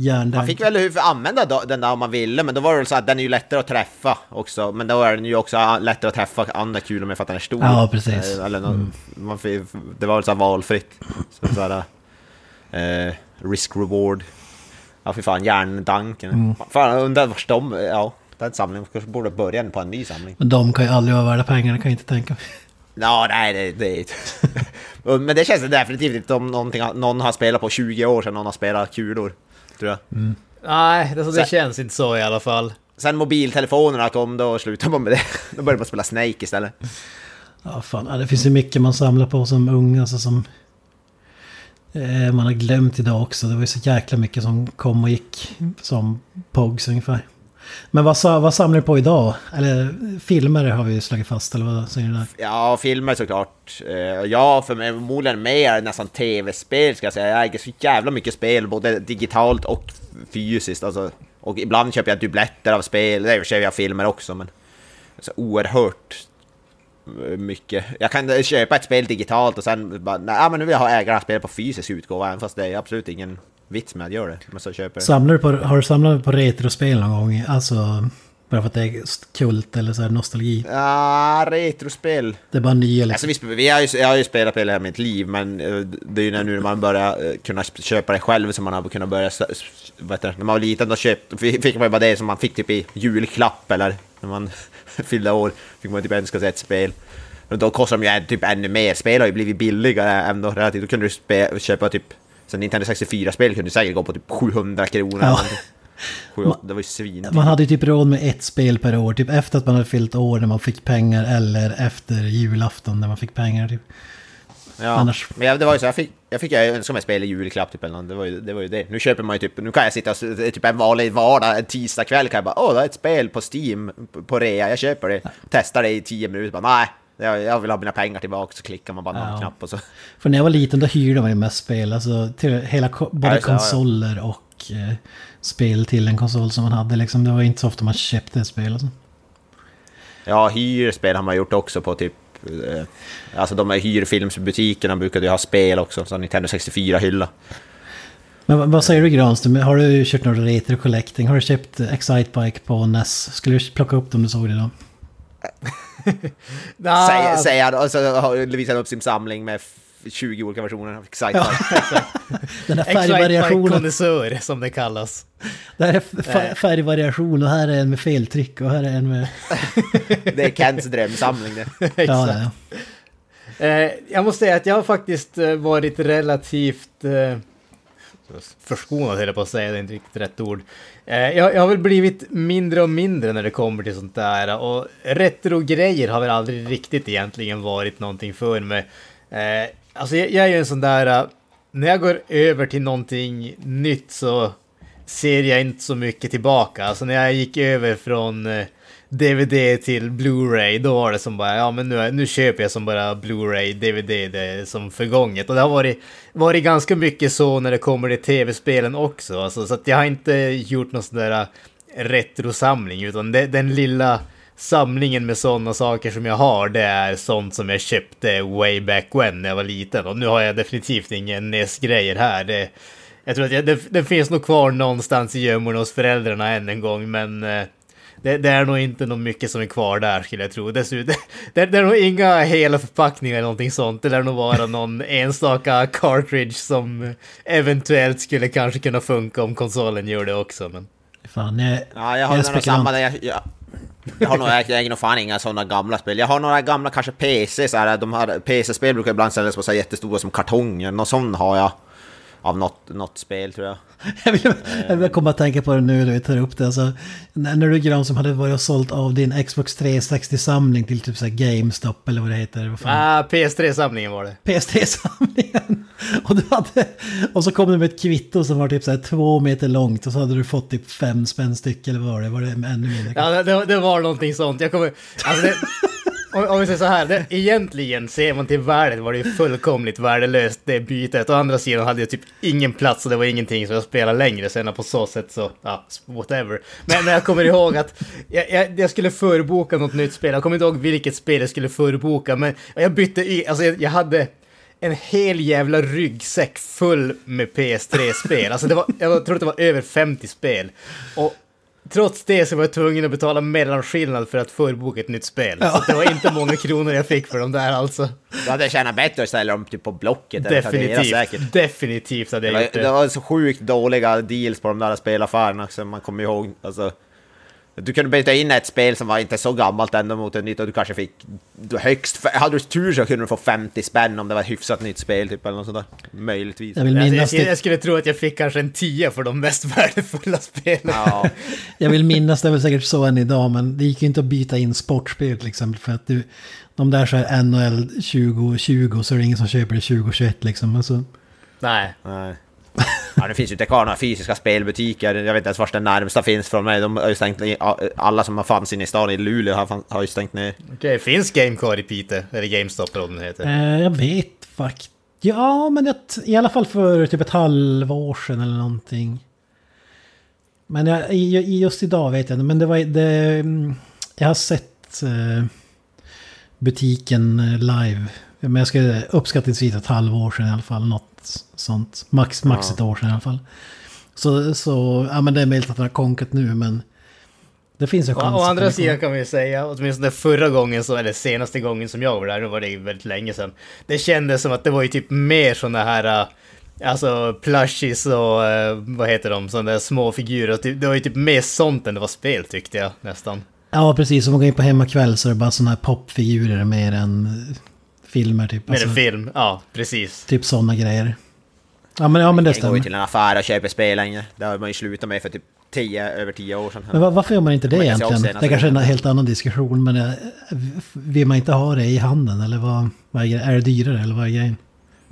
Man järndank. fick väl hur använda då- den där om man ville, men då var det så att den är ju lättare att träffa också. Men då är den ju också lättare att träffa andra kulor med för att den är stor. Ja, precis. Eh, Eller nå- man fick, det var väl så här valfritt. Så, så här, eh, risk reward. Ja fy fan, järndanken. Mm. Fan, undrar vars de, ja. Den samlingen kanske borde börja på en ny samling. Men de kan ju aldrig vara värda pengarna, kan jag inte tänka mig. Ja, nej, det, det Men det känns definitivt inte om någon har spelat på 20 år sedan någon har spelat kulor. Tror jag. Nej, det, det Så- känns inte så i alla fall. Sen mobiltelefonerna kom då slutade man med det. Då började man spela Snake istället. Ja, fan. Ja, det finns ju mycket man samlar på som ung, alltså som... eh, man har glömt idag också. Det var ju så jäkla mycket som kom och gick som POGs ungefär. Men vad, vad samlar du på idag? Eller filmer har vi ju slagit fast, eller vad säger du där? Ja, filmer såklart. Eh, ja, förmodligen mer nästan tv-spel ska jag säga. Jag äger så jävla mycket spel, både digitalt och fysiskt. Alltså, och ibland köper jag dubbletter av spel, det är i och för sig jag filmer också, men... Så oerhört eh, mycket. Jag kan eh, köpa ett spel digitalt och sen bara, nej men nu vill jag ha ägarna spel på fysisk utgåva, även fast det är absolut ingen vits med att göra det. Men så köper. Samlar du på, har du samlat på retrospel någon gång? Alltså, bara för att det är kult eller så nostalgi? Ja, retrospel. Det är bara nya liksom. Alltså, vi, vi har ju, jag har ju spelat på hela mitt liv, men eh, det är ju när nu när man börjar eh, kunna köpa det själv som man har kunnat börja... heter det? När man var liten då köpt, fick man ju bara det som man fick typ i julklapp eller när man fyllde år. Fick man typ önska sig ett spel. Och då kostar de ju typ ännu mer. Spel har ju blivit billigare ändå relativt. Då kunde du spe, köpa typ... Så Nintendo 64-spel kunde säkert gå på typ 700 kronor. Ja. Det var ju svin. Man hade ju typ råd med ett spel per år. Typ efter att man hade fyllt år när man fick pengar eller efter julafton när man fick pengar. Typ. Ja, Annars- men jag, det var ju så, jag fick, jag fick jag önska mig spel i julklapp typ eller något. det var, ju, det var ju det. Nu köper man ju typ, nu kan jag sitta typ en vanlig vardag, en tisdagkväll kan jag bara åh det är ett spel på Steam på- på rea, jag köper det. Testar det i tio minuter, bara nej, jag, jag vill ha mina pengar tillbaka, så klickar man bara någon Ja. knapp och så. För när jag var liten då hyrde man ju mest spel. Alltså till hela, både ja, ja. konsoler och eh, spel till en konsol som man hade. Liksom. Det var inte så ofta man köpte ett spel. Alltså. Ja, hyrspel har man gjort också på typ eh, Alltså de här hyrfilmsbutikerna brukade ju ha spel också, så Nintendo 64-hylla. Men vad, säger du Granström? Har du kört någon retro collecting? Har du köpt Excitebike på NES? Skulle du plocka upp dem du såg det då? Ah, Säger, säger han, och så har- visar han upp sin samling med f- 20 olika versioner av Excite. Den här färgvariationen. konnässör som det kallas. Det här är f- färgvariation och här är en med feltryck och här är en med... Det är Kents drömsamling det. Ja, ja, ja. Eh, jag måste säga att jag har faktiskt eh, varit relativt eh, förskonad, höll jag på att säga, det är inte riktigt rätt ord. Eh, jag, jag har väl blivit mindre och mindre när det kommer till sånt där och retro-grejer har väl aldrig riktigt egentligen varit någonting för mig. Eh, alltså jag, jag är ju en sån där, eh, när jag går över till någonting nytt så ser jag inte så mycket tillbaka. Alltså när jag gick över från eh, DVD till Blu-ray, då var det som bara, ja men nu, nu köper jag som bara Blu-ray, DVD, det är som förgånget. Och det har varit, varit ganska mycket så när det kommer till tv-spelen också. Alltså, så att jag har inte gjort någon sån där äh, retrosamling, utan det, den lilla samlingen med sådana saker som jag har, det är sånt som jag köpte way back when när jag var liten. Och nu har jag definitivt ingen NES-grejer här. Det, jag tror att jag, det, det finns nog kvar någonstans i gömmorna hos föräldrarna än en gång, men eh, det, det är nog inte något mycket som är kvar där skulle jag tro. Dessutom, det, det är nog inga hela förpackningar eller någonting sånt. Det lär nog vara någon enstaka cartridge som eventuellt skulle kanske kunna funka om konsolen gör det också. Men... Fan, jag, Ja, jag jag har spekulant. samma där. Jag, jag, jag har nog, jag äger nog fan inga sådana gamla spel. Jag har några gamla kanske PC, så här, de här PC-spel brukar ibland säljas på så här jättestora som kartonger. Någon sån har jag. Av något, något spel tror jag. Jag vill, jag vill komma att tänka på det nu när vi tar upp det. Alltså, när, när du Gran som hade varit och sålt av din Xbox 360-samling till typ så här GameStop eller vad det heter. Vad fan? Ah, PS3-samlingen var det. PS3-samlingen. Och, du hade, och så kom du med ett kvitto som var typ så här två meter långt och så hade du fått typ fem spänn styck eller vad var det? Var det ännu mindre? Ja, det- det, det var någonting sånt. Jag kommer... Alltså det, om, om vi säger så här, det, egentligen ser man till värdet var det ju fullkomligt värdelöst det bytet. Å andra sidan hade jag typ ingen plats och det var ingenting som jag spelade längre sen på så sätt så, ja, whatever. Men, men jag kommer ihåg att jag, jag, jag skulle förboka något nytt spel. Jag kommer inte ihåg vilket spel jag skulle förboka, men jag bytte i, alltså jag, jag hade en hel jävla ryggsäck full med PS3-spel. Alltså det var, jag tror att det var över 50 spel. Och trots det så var jag tvungen att betala mellanskillnad för att förboka ett nytt spel. Så det var inte många kronor jag fick för dem där alltså. Du hade tjänat bättre att ställa dem typ på Blocket eller Definitivt. säkert. Definitivt hade Det jag var, gjort det det. var så sjukt dåliga deals på de där spelaffärerna så man kommer ihåg. Alltså, du kunde byta in ett spel som var inte så gammalt ändå mot ett nytt och du kanske fick du högst... Hade du tur så kunde du få 50 spänn om det var ett hyfsat nytt spel typ eller något sånt där. Möjligtvis. Jag vill jag, minnas skulle, det, jag skulle tro att jag fick kanske en 10 för de mest värdefulla spelen. Ja, jag vill minnas det är väl säkert så än idag men det gick ju inte att byta in sportspel till exempel för att du... De där så här NHL 2020 så är det ingen som köper det 2021 liksom. Alltså, Nej. Nej. Ja, det finns ju inte kvar några fysiska spelbutiker. Jag vet inte ens var den närmsta finns från mig. De har ju stängt ner. Alla som har fanns inne i stan i Luleå har, har ju stängt ner. Okej, finns Game kvar i Piteå? Eller GameStop eller vad den heter. Eh, jag vet faktiskt. Ja, men det, i alla fall för typ ett halvår sedan eller någonting. Men jag, just idag vet jag inte. Men det var det, mm, Jag har sett eh, butiken eh, live. Men jag skulle uppskattningsvis ett halvår sedan i alla fall. Något sånt. Max, max Ja. ett år sedan i alla fall. Så, så ja men det är möjligt att den har konkat nu men... Det finns en chans. å andra sidan kan vi ju säga, åtminstone förra gången, så, eller senaste gången som jag var där, nu var det ju väldigt länge sedan. Det kändes som att det var ju typ mer såna här, äh, alltså plushies och äh, vad heter de, sådana där små figurer. Typ- Det var ju typ mer sånt än det var spel tyckte jag nästan. Ja, precis. Om man går in på hemmakväll så är det bara sådana här popfigurer mer än filmer. Typ, Med Alltså, en film, ja precis. typ sådana grejer. Ja, men, ja, men det Jag går ju stämmer. till en affär och köper spel längre. Det har man ju slutat med för typ 10, över 10 år sedan. Men va- varför gör man inte det också egentligen? Det kanske är en helt annan diskussion, men eh, vill man inte ha det i handen? Eller vad, vad är, är det dyrare eller vad är grejen?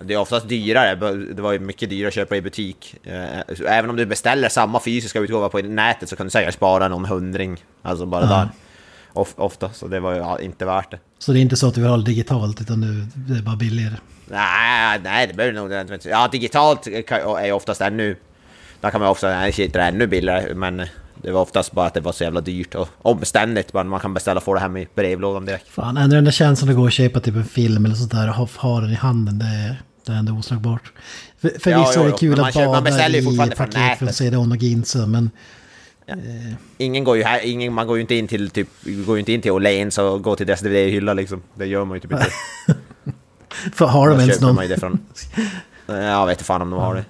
Det är oftast dyrare, det var ju mycket dyrare att köpa i butik. Eh, Även om du beställer samma fysiska utgåva på nätet så kan du säkert spara någon hundring. Alltså bara Ja. där. Of, ofta, så det var ju inte värt det. Så det är inte så att du vill ha det digitalt, utan du, det är bara billigare. Nej, nej det behöver nog inte. Ja, digitalt är ju oftast ännu... Där kan man ofta nej, shit, det är ännu billigare, men det var oftast bara att det var så jävla dyrt och omständigt. Men man kan beställa och få det hem i brevlådan direkt. Fan, ändå den där känslan att gå och köpa typ en film eller sådär och ha, ha den i handen, det är, det är ändå oslagbart. För, förvisso Ja, jo, är det kul att köper- man bada i paket från. CD-ON och Ginza, men Ingen går ju här, ingen, man går ju inte in till typ, går ju inte in till Åhléns och går till deras DVD-hylla liksom. Det gör man ju typ inte. för, har de ens köper någon? man ju det från... Jag vet inte fan om de har det.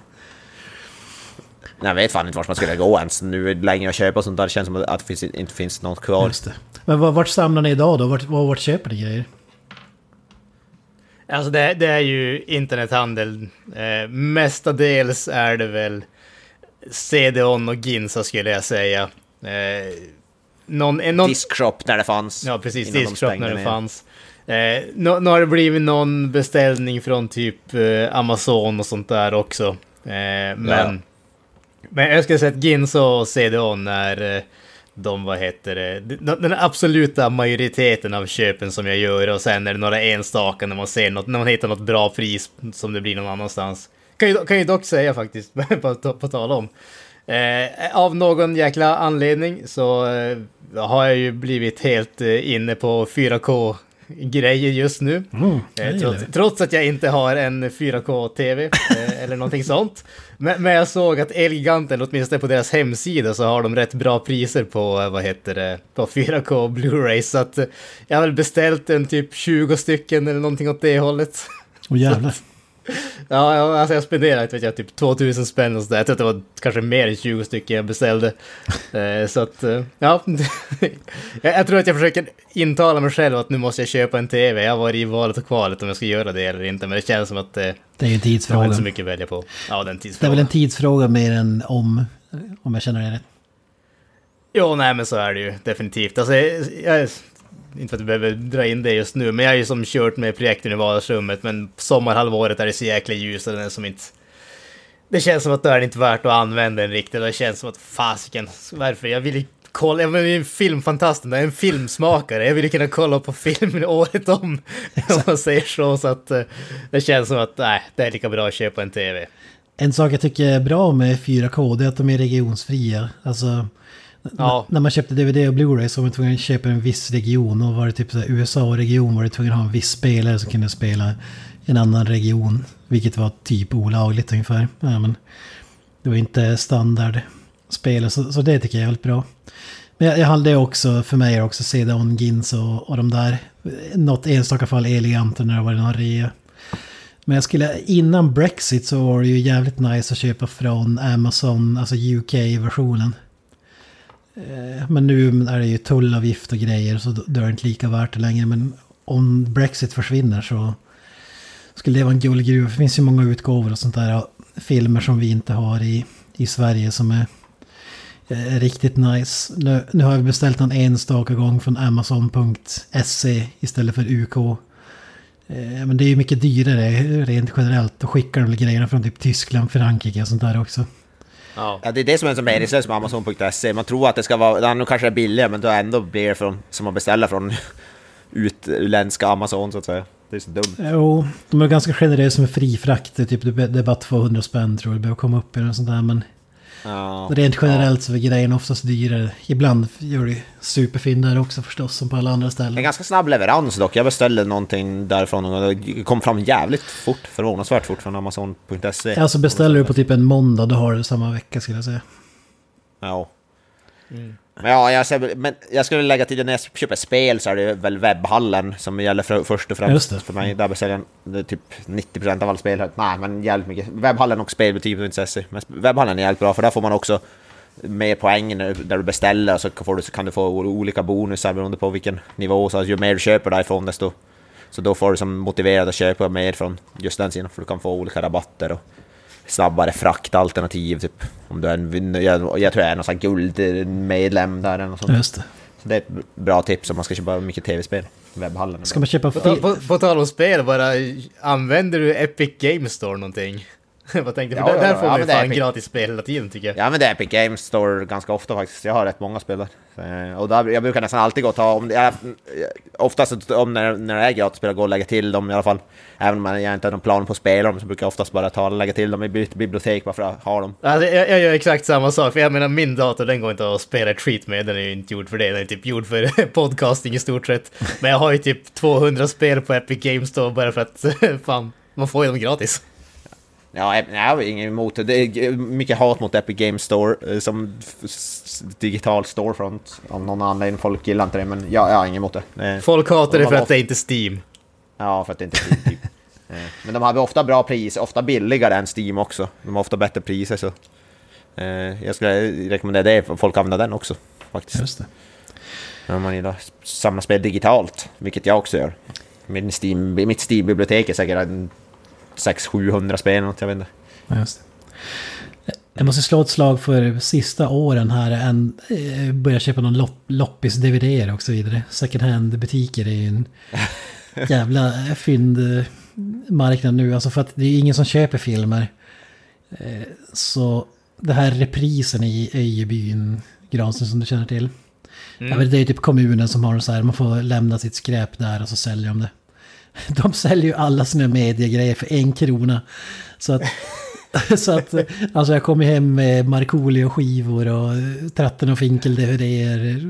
Jag vet fan inte vart man skulle gå ens nu längre och köpa och sånt där. Det känns som att det finns, inte finns något kvar. Just det. Men var- vart samlar ni idag då? Vart, var- vart köper ni grejer? Alltså det, det är ju internethandel. Eh, mestadels är det väl CD-ON och Ginza skulle jag säga. Eh, någon, eh, någon, Discshop när det fanns. Ja, precis. innan de när det ner. fanns. Eh, nu, nu har det blivit någon beställning från typ eh, Amazon och sånt där också. Eh, men, Ja. men jag skulle säga att Ginza och CDON är eh, de, vad heter det, den, den absoluta majoriteten av köpen som jag gör och sen är det några enstaka när man ser något, när man hittar något bra pris som det blir någon annanstans. Kan ju, kan ju dock säga faktiskt, på, på tal om. Eh, av någon jäkla anledning så eh, har jag ju blivit helt eh, inne på 4K grejer just nu. Mm, Eh, trots, trots att jag inte har en 4K-TV eh, eller någonting sånt. Men, men jag såg att Elgiganten, åtminstone på deras hemsida, så har de rätt bra priser på, eh, vad heter det, på 4K Blu-ray. Så att jag har väl beställt en typ 20 stycken eller någonting åt det hållet. Åh jävlar. Ja, alltså jag spenderade vet jag, typ 2000 spänn och sådär. Jag tror att det var kanske mer än 20 stycken jag beställde. Eh, så att, eh, ja. jag, jag tror att jag försöker intala mig själv att nu måste jag köpa en TV. Jag har varit i valet och kvalet om jag ska göra det eller inte. Men det känns som att eh, Det är ju en jag har tidsfråga. inte så mycket att välja på. Ja, Det är tidsfrågan. väl en tidsfråga mer än om, om jag känner det rätt. Jo, nej men så är det ju definitivt. Alltså, jag, jag, inte för att vi behöver dra in det just nu, men jag har ju som kört med projektorn i vardagsrummet, men sommarhalvåret är det så jäkla ljust och den är som inte... Det känns som att det är inte värt att använda den riktigt. Det känns som att fasiken, varför? Jag vill ju kolla, jag är en filmfantast, jag är en filmsmakare. Jag vill ju kunna kolla på film året om, om man säger så. Så att eh, det känns som att, nej, det är lika bra att köpa en TV. En sak jag tycker är bra med 4K det är att de är regionsfria. Alltså, Ja. när man köpte DVD och Blu-ray så var man tvungen att köpa en viss region. Och var det typ så USA-region var du tvungen att ha en viss spelare som kunde spela i en annan region. Vilket var typ olagligt ungefär. Ja, men det var inte standard spel så, så det tycker jag är väldigt bra. Men jag, jag hade också, för mig är det också CD-ON, Gins och, och de där. Något enstaka fall Eleganter när det var någon rea. Men jag skulle, innan Brexit så var det ju jävligt nice att köpa från Amazon, alltså UK-versionen. Eh, men nu är det ju tullavgift och grejer så då är det inte lika värt det längre. Men om Brexit försvinner så skulle det vara en guldgruva. Det finns ju många utgåvor och sånt där. Filmer som vi inte har i, i Sverige som är är riktigt nice. Nu, nu har jag beställt någon enstaka gång från Amazon.se istället för UK. Eh, men det är ju mycket dyrare rent generellt. Då skickar de grejerna från typ Tyskland, Frankrike och sånt där också. Ja. Ja, det är det som är så meningslöst med Amazon.se. Man tror att det ska vara, ja, nu kanske det är billigare, men då ändå blir det från, som att beställa från utländska Amazon så att säga. Det är så dumt. Jo, de är ganska generösa med fri frakt. Det är Typ, det är bara 200 spänn tror jag det behöver komma upp i och sånt där. Men Ja. rent generellt så är grejerna oftast dyrare. Ibland gör det superfin där också förstås, som på alla andra En ställen. ganska snabb leverans dock. Jag beställde någonting därifrån och det kom fram jävligt fort, förvånansvärt fort från Amazon.se. Alltså beställer du på typ en måndag, då har du samma vecka skulle jag säga. Ja. Men ja, jag, ser- men jag skulle lägga till när jag köper spel så är det väl webbhallen som gäller för, först och främst det. för mig. Där beställer jag det typ 90% av alla spel. Nej, men jävligt mycket. Webbhallen och spelbutik.se. Men webbhallen är jävligt bra för där får man också mer poäng när- där du beställer så får du, kan du få olika bonusar beroende på vilken nivå. Så ju mer du köper därifrån desto så då får du som motiverad att köpa mer från just den sidan för du kan få olika rabatter och snabbare fraktalternativ typ. Om du är en, jag, jag tror jag är någon sån guldmedlem där eller något sånt. Just det. Så det är ett bra tips om man ska köpa mycket tv-spel. Webbhallen. Ska man köpa På, på, på tal om spel, bara använder du Epic Games Store någonting? Vad tänkte du? Ja, Där, ja, där ja, får man ju det är fan Epic. gratis spel hela tiden tycker jag. Ja men det är Epic Games Store ganska ofta faktiskt. Jag har rätt många spel där. Så, eh, Och där, jag brukar nästan alltid gå och ta, om jag, oftast om när, när det är gratisspel, gå och lägga till dem i alla fall. Även om jag inte har någon plan på att spela dem så brukar jag oftast bara ta och lägga till dem i bi- bibliotek bara för att ha dem. Alltså, jag, jag gör exakt samma sak, för jag menar min dator den går inte att spela treat med, den är ju inte gjord för det, den är typ gjord för podcasting i stort sett. Men jag har ju typ 200 spel på Epic Games då bara för att fan, man får ju dem gratis. Ja, jag har inget emot det. Det är mycket hat mot Epic Games Store eh, som digital storefront. Av någon anledning. Folk gillar inte det, men jag, jag har inget emot det. Folk hatar det De för att det är inte Steam. Ja, för att det inte är Steam typ. Eh, Men de har ofta bra pris, ofta billigare än Steam också. De har ofta bättre priser så. eh, Jag skulle rekommendera det, folk använder den också. Faktiskt. Just det. Om man gillar att samla spel digitalt, vilket jag också gör. Min Steam, mitt Steam-bibliotek är säkert 600-700 spel något, jag vet inte. Ja, just det. Jag måste slå ett slag för sista åren här. En, eh, börja köpa någon lopp, loppis-DVD och så vidare. Second hand-butiker är ju en jävla fyndmarknad nu. Alltså för att det är ingen som köper filmer. Eh, Så det här reprisen i Öjebyn, Granström som du känner till. Vet, det är typ kommunen som har så här, man får lämna sitt skräp där och så säljer de det. De säljer ju alla sina mediegrejer för en krona. Så att, så att alltså jag kom hem med Markoolio-skivor och Tratten och Finkel DVDer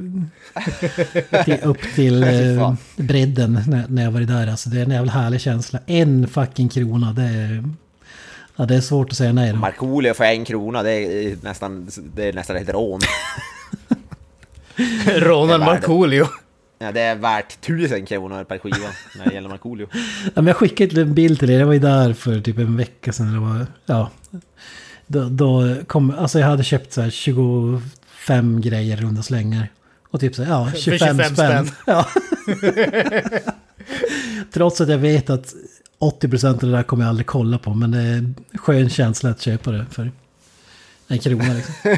till, upp till eh, bredden när, när jag var där. Alltså det är en jävla härlig känsla. En fucking krona, det är, ja, det är svårt att säga nej. Markoolio för en krona, det är nästan, det är nästan ett rån. Värde. Markoolio. Ja, det är värt tusen kronor per skiva när det gäller Markoolio. Ja, men jag skickade en bild till er, jag var ju där för typ en vecka sedan. Det var, ja, då, då kom, alltså jag hade köpt så här 25 grejer i runda slängar. Och typ så här, ja, 25, 25 spänn. spänn. Ja. Trots att jag vet att 80% av det där kommer jag aldrig kolla på. Men det är en skön känsla att köpa det för en krona liksom.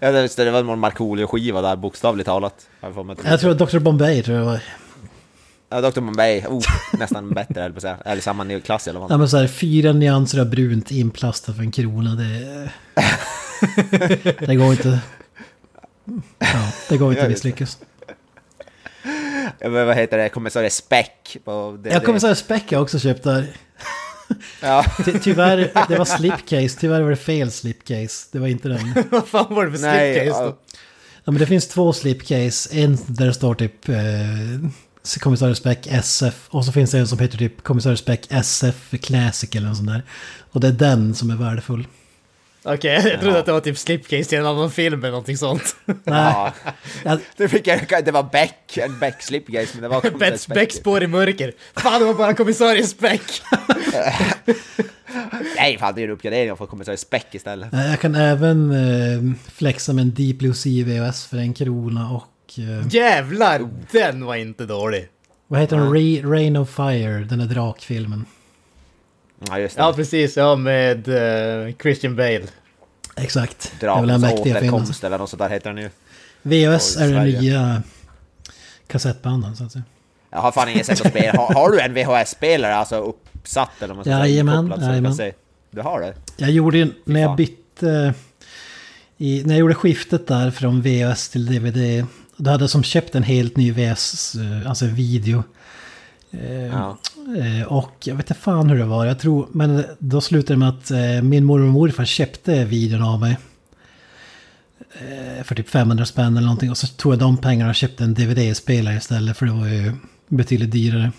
Ja, det, det var en Markoolio-skiva där, bokstavligt talat. har Jag, Jag tror att Dr. Bombay tror jag var. Ja, Dr. Bombay, oh, nästan bättre höll att säga. Eller samma klass i alla fall. Ja men så här, fyra nyanser av brunt inplastat för en krona. Det, det går inte. Ja, det går inte att misslyckas. Ja, men vad heter det? Kommissarie Speck på det, Jag kommer säga Speck jag också köpt där. Ja, Ty tyvärr, det var slipcase. Tyvärr var det fel slipcase. Det var inte den. Vad fan var det för nej. slipcase då? Ja, Ja, men det finns två slipcase. En där det står typ eh, Kommissarie Speck SF. Och så finns det en som heter typ Kommissarie Speck SF Classic eller något sånt där. Och det är den som är värdefull. Okej, jag trodde Ja. att det var typ slipcase till en annan film eller någonting sånt. Nej, ja. Det, fick jag, det var Beck, en Beck slipcase, men det var kommissarie Bets Speck. Beck-spår i mörker. Fan, det var bara kommissarie Speck. Nej, fan det är en uppgradering att få kommissarie Speck istället. jag kan även eh, flexa med en Deep Blue Sea VHS för en krona och... Eh, Jävlar, den var inte dålig. vad heter den? Rain of Fire, den där drakfilmen. Ja, just det. Ja, precis. Ja, med eh, Christian Bale. Exakt. Drakens återkomst eller något sånt där heter den ju. VHS är den nya kassettbanden så att säga. Jag har fan inget sätt att spela. Har, har du en VHS-spelare alltså uppsatt eller vad man ska säga, Jajamän, kan jajamän. se? Du har det? Jag gjorde ju när jag bytte... I, när jag gjorde skiftet där från VHS till DVD. Då hade jag som köpt en helt ny VHS, eh, alltså video. Eh, Ja. Eh, och jag vet inte fan hur det var. Jag tror, men då slutade det med att eh, min mormor och morfar köpte videon av mig. Eh, för typ 500 spänn eller någonting. Och så tog jag de pengarna och köpte en DVD-spelare istället. För det var ju betydligt dyrare.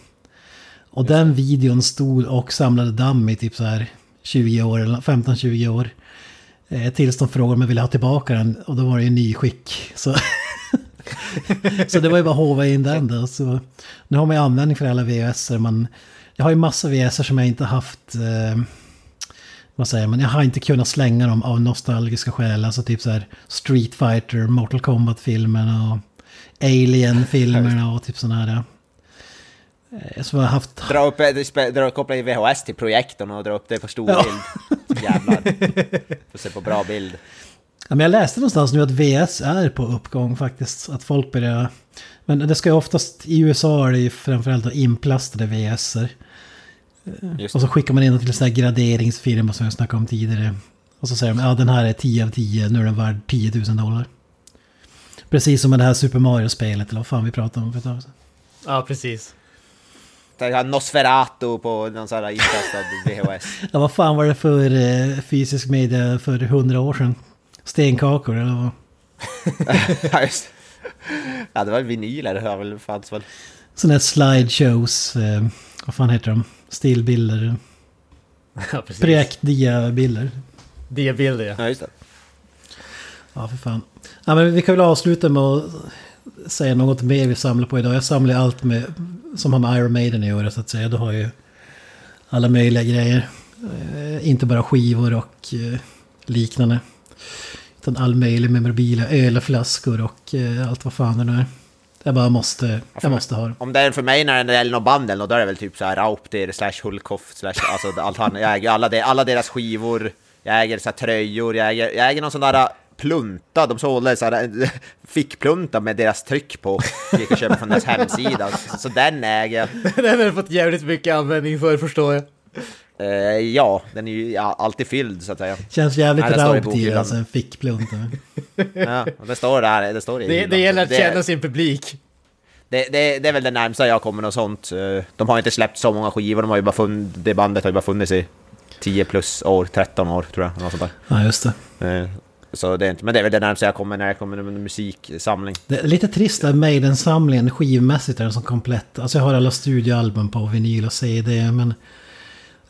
Och den videon stod och samlade damm i typ så här 20 år, eller 15-20 år. Tills de frågade om jag ville ha tillbaka den och då var det ju nyskick. Så, så det var ju bara att hova in den då. Så, nu har man ju användning för alla VHS. Man, jag har ju massa VHS som jag inte haft... Eh, vad säger man? Jag har inte kunnat slänga dem av nostalgiska skäl. Alltså typ så här Street Fighter, Mortal Kombat-filmerna och Alien-filmerna och typ sådana här. eh, Som jag har haft Dra upp, eh, dra, koppla i VHS till projektorn och dra upp det på stor Ja. bild. Jävlar. Får se på bra bild. Ja, men jag läste någonstans nu att VS är på uppgång faktiskt. Att folk börjar... Men det ska ju oftast... I USA är det ju framförallt då inplastade VSer. Just Och så skickar man in till en sån här graderingsfirma som jag snackade om tidigare. Och så säger de ja den här är 10 av 10, nu är den värd 10 000 dollar. Precis som med det här Super Mario-spelet eller vad fan vi pratade om för ett tag sedan. Ja, precis. Nosferatu på någon sån här inplastad VHS. Ja vad fan var det för eh, fysisk media för 100 år sedan? Stenkakor eller vad? ja, just Ja, det var vinyler, det har väl fanns väl. Sådana här slideshows, eh, vad fan heter de? Stillbilder, Ja, precis. projektdiabilder. Diabilder, ja. Ja, just det. Ja, för fan. Ja, men vi kan väl avsluta med att säga något mer vi samlar på idag. Jag samlar ju allt med, som har med Iron Maiden att göra så att säga. Du har ju alla möjliga grejer. Eh, inte bara skivor och eh, liknande. Utan all möjlig memorabilia, ölflaskor och eh, allt vad fan det nu är. Jag bara måste, jag måste ha det. Om det är för mig när det gäller någon band eller något, då är det väl typ så här Raupter slash Hulkoff slash alltså allt han, jag äger alla, de, alla deras skivor, jag äger så här tröjor, jag äger, jag äger någon sån där äh, plunta, de sålde så här äh, fickplunta med deras tryck på, gick och köpte från deras hemsida, så den äger jag. Den har fått jävligt mycket användning för, förstår jag. Eh, ja, den är ju ja, alltid fylld så att säga. Känns jävligt Nej, det står i bokhyllan. alltså en fickplunt. Ja, det står där, det står i Det, det gäller att Det- känna sin publik. Det, det, det är väl det närmsta jag kommer något sånt. Eh, De har inte släppt så många skivor, de har ju bara funnits, det bandet har ju bara funnits i 10 plus år, 13 år tror jag. Något sånt Ja, just det. där. Eh, Så det är inte, men det är väl det närmsta jag kommer när jag kommer med en musiksamling. Det är lite trist att Maiden-samlingen skivmässigt är den som komplett. Alltså jag har alla studioalbum på vinyl och CD men...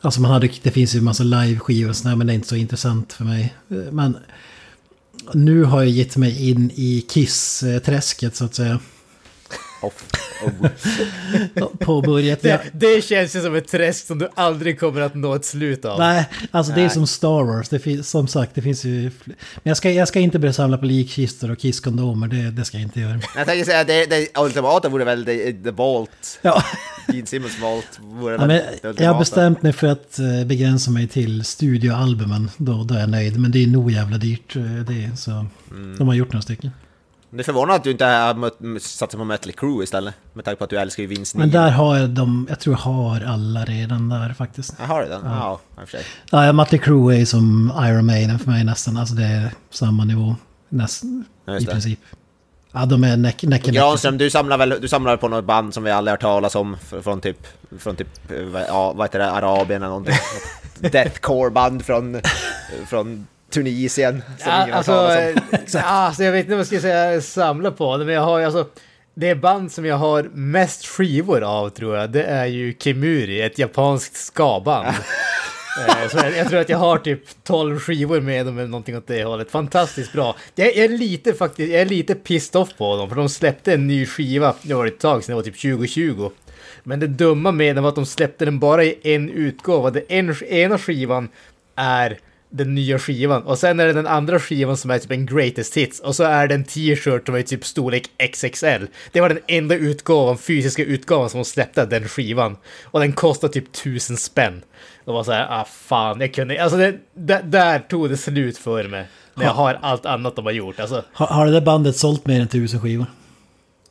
Alltså man hade, det finns ju en massa live-skivor och sådär men det är inte så intressant för mig. Eh, men... Nu har jag gett mig in i Kiss-träsket så att säga. Off. Oh. Påbörjat. Det, det känns ju som ett träsk som du aldrig kommer att nå ett slut av. nej, alltså det är Nej. som Star Wars. Det finns, som sagt, det finns ju... Men jag ska, jag ska inte börja samla på likkistor och Kiss-kondomer. Det, det ska jag inte göra. Jag tänker säga, det, det ultimata vore väl The, the Vault. Ja. Gene Simmons Vault vore Ja, men jag har bestämt mig för att eh, begränsa mig till studioalbumen. Då, då är jag nöjd. Men det är nog jävla dyrt. eh, Det, så Mm. de har gjort några stycken. Det är förvånande att du inte har satsat på Mötley Crüe istället. Med tanke på att du älskar ju Vince Men där har jag dem, jag tror jag har alla redan där faktiskt. Jag har du den? Ja, i och för sig. Ja, Mötley Crüe är som Iron Maiden för mig nästan. Alltså det är samma nivå. Nästan, Ja, i princip. Ja, de är näck, näck. Granström, du samlar väl du samlar på något band som vi aldrig har talas om från typ, från typ, eh, ja, vad heter det, Arabien eller någonting. Deathcore-band från, från Tunisien. Som Ja, ingen har alltså, talat om. ja, alltså, jag vet inte vad jag ska säga samla på det, men jag har ju alltså... Det band som jag har mest skivor av tror jag, det är ju Kimuri, ett japanskt ska-band. Eh, Så jag, jag tror att jag har typ 12 skivor med dem eller någonting åt det hållet. Fantastiskt bra. Jag, jag är lite faktiskt, jag är lite pissed off på dem för de släppte en ny skiva, det var ett tag sedan, det var typ 2020. Men det dumma med den var att de släppte den bara i en utgåva. Den en, ena skivan är den nya skivan och sen är det den andra skivan som är typ en greatest hits och så är det en t-shirt som är typ storlek XXL. Det var den enda utgåvan, fysiska utgåvan som de släppte den skivan och den kostar typ tusen spänn. Det var så här, ah fan, jag kunde, alltså det, där, där tog det slut för mig. När jag har allt annat de har gjort. Alltså, Har, har det där bandet sålt mer än tusen skivor?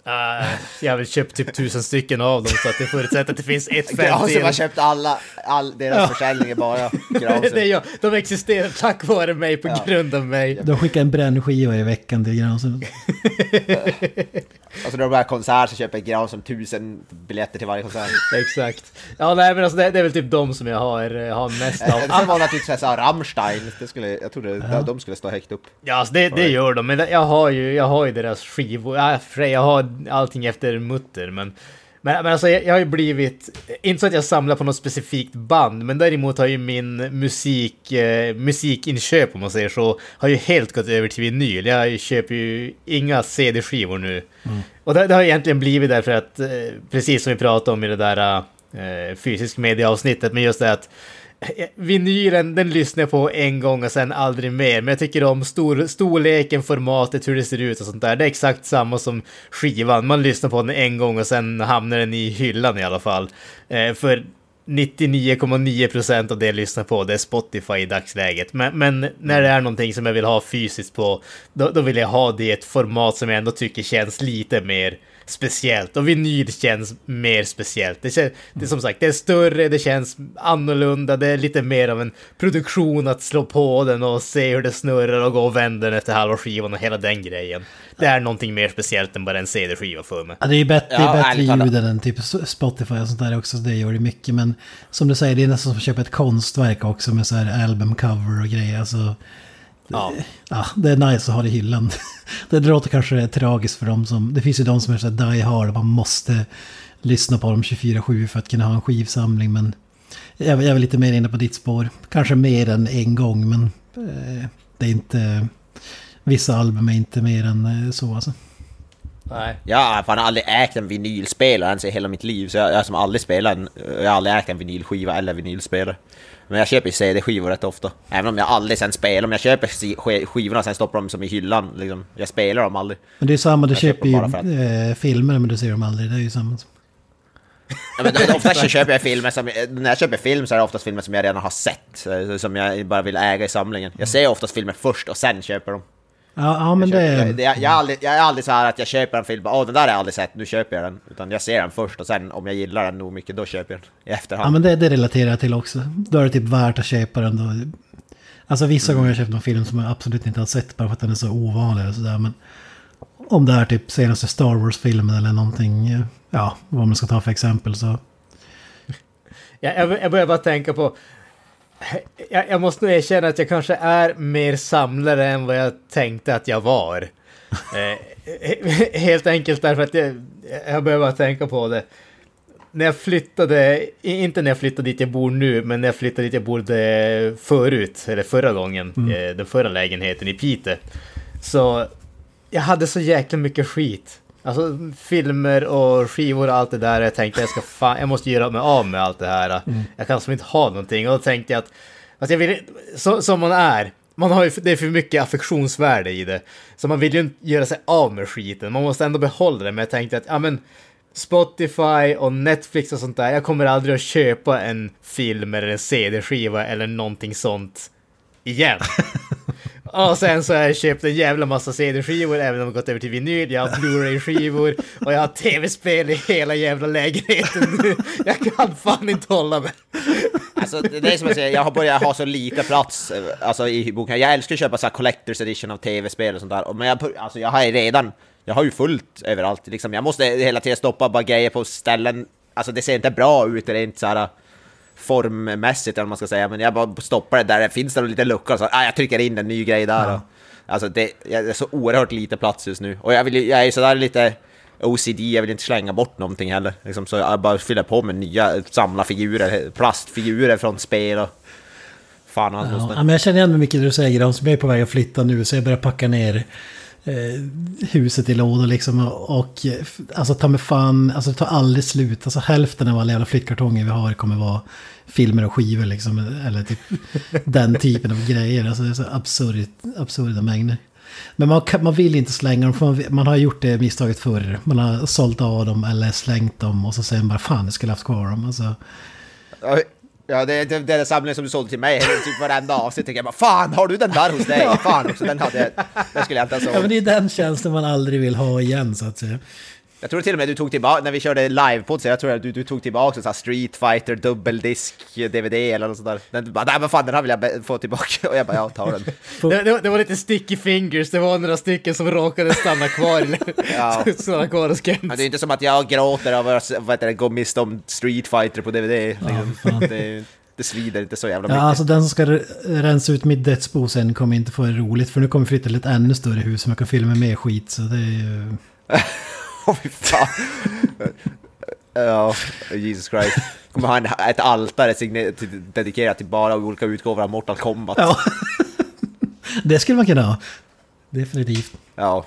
Uh, jag har väl köpt typ tusen stycken av dem så att det förutsätter att det finns ett Granström har femtio. köpt alla, all deras Ja. försäljning är bara det är jag. De existerar tack vare mig, på Ja. grund av mig. De skickar en brännskiva i veckan till Granström. Alltså när de är konsert så köper Granström tusen biljetter till varje konsert. Exakt. Ja, nej men alltså det, det är väl typ de som jag har, eh, har mest av. Sen var det naturligtvis så här Rammstein, det skulle, jag trodde de- de skulle stå högt upp. Ja, alltså det, det gör de, men det- jag har ju, jag har ju deras skivor, ja, jag har allting efter Mutter, men men, men alltså jag, jag har ju blivit, inte så att jag samlar på något specifikt band, men däremot har ju min musik, eh, musikinköp om man säger så, har ju helt gått över till vinyl. Jag köper ju inga CD-skivor nu. Och det, det har egentligen blivit därför att, eh, precis som vi pratade om i det där eh, fysisk media-avsnittet, men just det att Vinylen, den lyssnar jag på en gång och sen aldrig mer. Men jag tycker om stor, storleken, formatet, hur det ser ut och sånt där. Det är exakt samma som skivan. Man lyssnar på den en gång och sen hamnar den i hyllan i alla fall. Eh, för 99,9% av det jag lyssnar på, det är Spotify i dagsläget. Men, men när det är någonting som jag vill ha fysiskt på, då, då vill jag ha det i ett format som jag ändå tycker känns lite mer speciellt. Och vinyl känns mer speciellt. Det, känns, det är som sagt, det är större, det känns annorlunda, det är lite mer av en produktion att slå på den och se hur det snurrar och gå och vända den efter halva skivan och hela den grejen. Det är någonting mer speciellt än bara en CD-skiva för mig. Ja, det är ju bättre, det är bättre ljud än typ Spotify och sånt där också. Så det gör det mycket. Men som du säger, det är nästan som att köpa ett konstverk också med så här albumcover och grejer. Alltså, Ja. ja, det är nice att ha det i hyllan. det låter kanske tragiskt för dem som... Det finns ju de som är så här die hard. Man måste lyssna på dem 24-7 för att kunna ha en skivsamling. Men jag, jag är väl lite mer inne på ditt spår. Kanske mer än en gång, men eh, det är inte... Vissa album är inte mer än eh, så alltså. Nej. Jag har fan aldrig ägt en vinylspelare ens i hela mitt liv, så jag, jag har som aldrig spelat en, jag har aldrig ägt en vinylskiva eller vinylspelare. Men jag köper ju CD-skivor rätt ofta. Även om jag aldrig sen spelar, om jag köper skivorna och sen stoppar dem som i hyllan, liksom. Jag spelar dem aldrig. Men det är samma, du Jag köper köper ju för eh, filmer men du ser dem aldrig. Det är ju samma. Ja, men oftast så köper jag filmer som, när jag köper film så är det oftast filmer som jag redan har sett, eh, som jag bara vill äga i samlingen. Jag ser oftast filmer först och sen köper dem. Ja, ja men Jag, det... köper, jag, jag, jag, är aldrig, jag är aldrig så här att jag köper en film, åh den där har jag aldrig sett, nu köper jag den. Utan jag ser den först och sen om jag gillar den nog mycket, då köper jag den i efterhand. Ja men det, det relaterar jag till också. Då är det typ värt att köpa den då. Alltså vissa gånger har jag köpt någon film som jag absolut inte har sett bara för att den är så ovanlig eller sådär. Men om det är typ senaste Star Wars-filmen eller någonting, ja, vad man ska ta för exempel så. Jag, jag, jag börjar bara tänka på... Jag, jag måste nog erkänna att jag kanske är mer samlare än vad jag tänkte att jag var. Eh, helt enkelt därför att jag, jag bara tänka på det. När jag flyttade, inte när jag flyttade dit jag bor nu, men när jag flyttade dit jag bodde förut, eller förra gången, eh, den förra lägenheten i Piteå. Så jag hade så jäkla mycket skit. Alltså filmer och skivor och allt det där. Jag tänkte jag ska fan, jag måste göra mig av med allt det här. Jag kan som inte ha någonting. Och då tänkte jag att, att jag vill, så, som man är. Man har ju, det är för mycket affektionsvärde i det. Så man vill ju inte göra sig av med skiten. Man måste ändå behålla det. Men jag tänkte att, ja men Spotify och Netflix och sånt där. Jag kommer aldrig att köpa en film eller en CD-skiva eller någonting sånt igen. Och sen så har jag köpt en jävla massa CD-skivor, även om jag gått över till vinyl. Jag har Blu-ray-skivor och jag har tv-spel i hela jävla lägenheten nu. Jag kan fan inte hålla mig. Alltså, det är som jag säger, jag har börjat ha så lite plats eh, alltså, i boken. Jag älskar att köpa så här collector's edition av tv-spel och sånt där. Men jag, alltså, jag har ju redan, jag har ju fullt överallt. Liksom. Jag måste hela tiden stoppa bara grejer på ställen. Alltså det ser inte bra ut rent så här formmässigt eller man ska säga. Men jag bara stoppar det där det finns det en liten lucka så ah, jag trycker in en ny grej där. Ja. Och, alltså det, är så oerhört lite plats just nu. Och jag, vill, jag är ju sådär lite OCD, jag vill inte slänga bort någonting heller. Liksom, så jag bara fyller på med nya samlarfigurer, plastfigurer från spel och... Fan och Ja, men jag känner igen mig mycket det du säger som jag är på väg att flytta nu så jag börjar packa ner eh, huset i lådor liksom. Och, och eh, alltså ta med fan, alltså det tar aldrig slut. Alltså hälften av alla jävla flyttkartonger vi har kommer vara filmer och skivor liksom. Eller typ den typen av grejer. Alltså det är så absurd, absurda mängder. Men man, kan, man vill inte slänga dem, för man, man har gjort det misstaget förr. Man har sålt av dem eller slängt dem och så säger man bara fan jag skulle haft kvar dem. Alltså, Ja, det, det, det är den samlingen som du sålde till mig, typ varenda avsnitt tycker jag bara Fan, har du den där hos dig? Fan också, den hade den skulle jag inte ha ja men sålt. det är den tjänsten man aldrig vill ha igen så att säga. Jag tror till och med du tog tillbaka, när vi körde livepodd så jag tror att du, du tog tillbaka så här Street Fighter dubbeldisk DVD eller något sånt där. Den, du bara, nej men fan den här vill jag få tillbaka. Och jag bara, ja ta den. Det, det, var- det var lite sticky fingers, det var några stycken som råkade stanna kvar, Ja. stanna kvar hos Kent. Men det är inte som att jag gråter av att gå miste om Street Fighter på DVD. Liksom. fan. det, det svider inte så jävla mycket. Ja, alltså den som ska re- rensa ut mitt dödsbo sen kommer inte få det roligt. För nu kommer vi flytta till ett ännu större hus som jag kan fylla med skit. Så det är ju... Fy fan. Ja, Jesus Christ. Kommer ha en, ett altare dedikerat till bara olika utgåvor av Mortal Kombat. Ja. det skulle man kunna ha. Definitivt. Ja.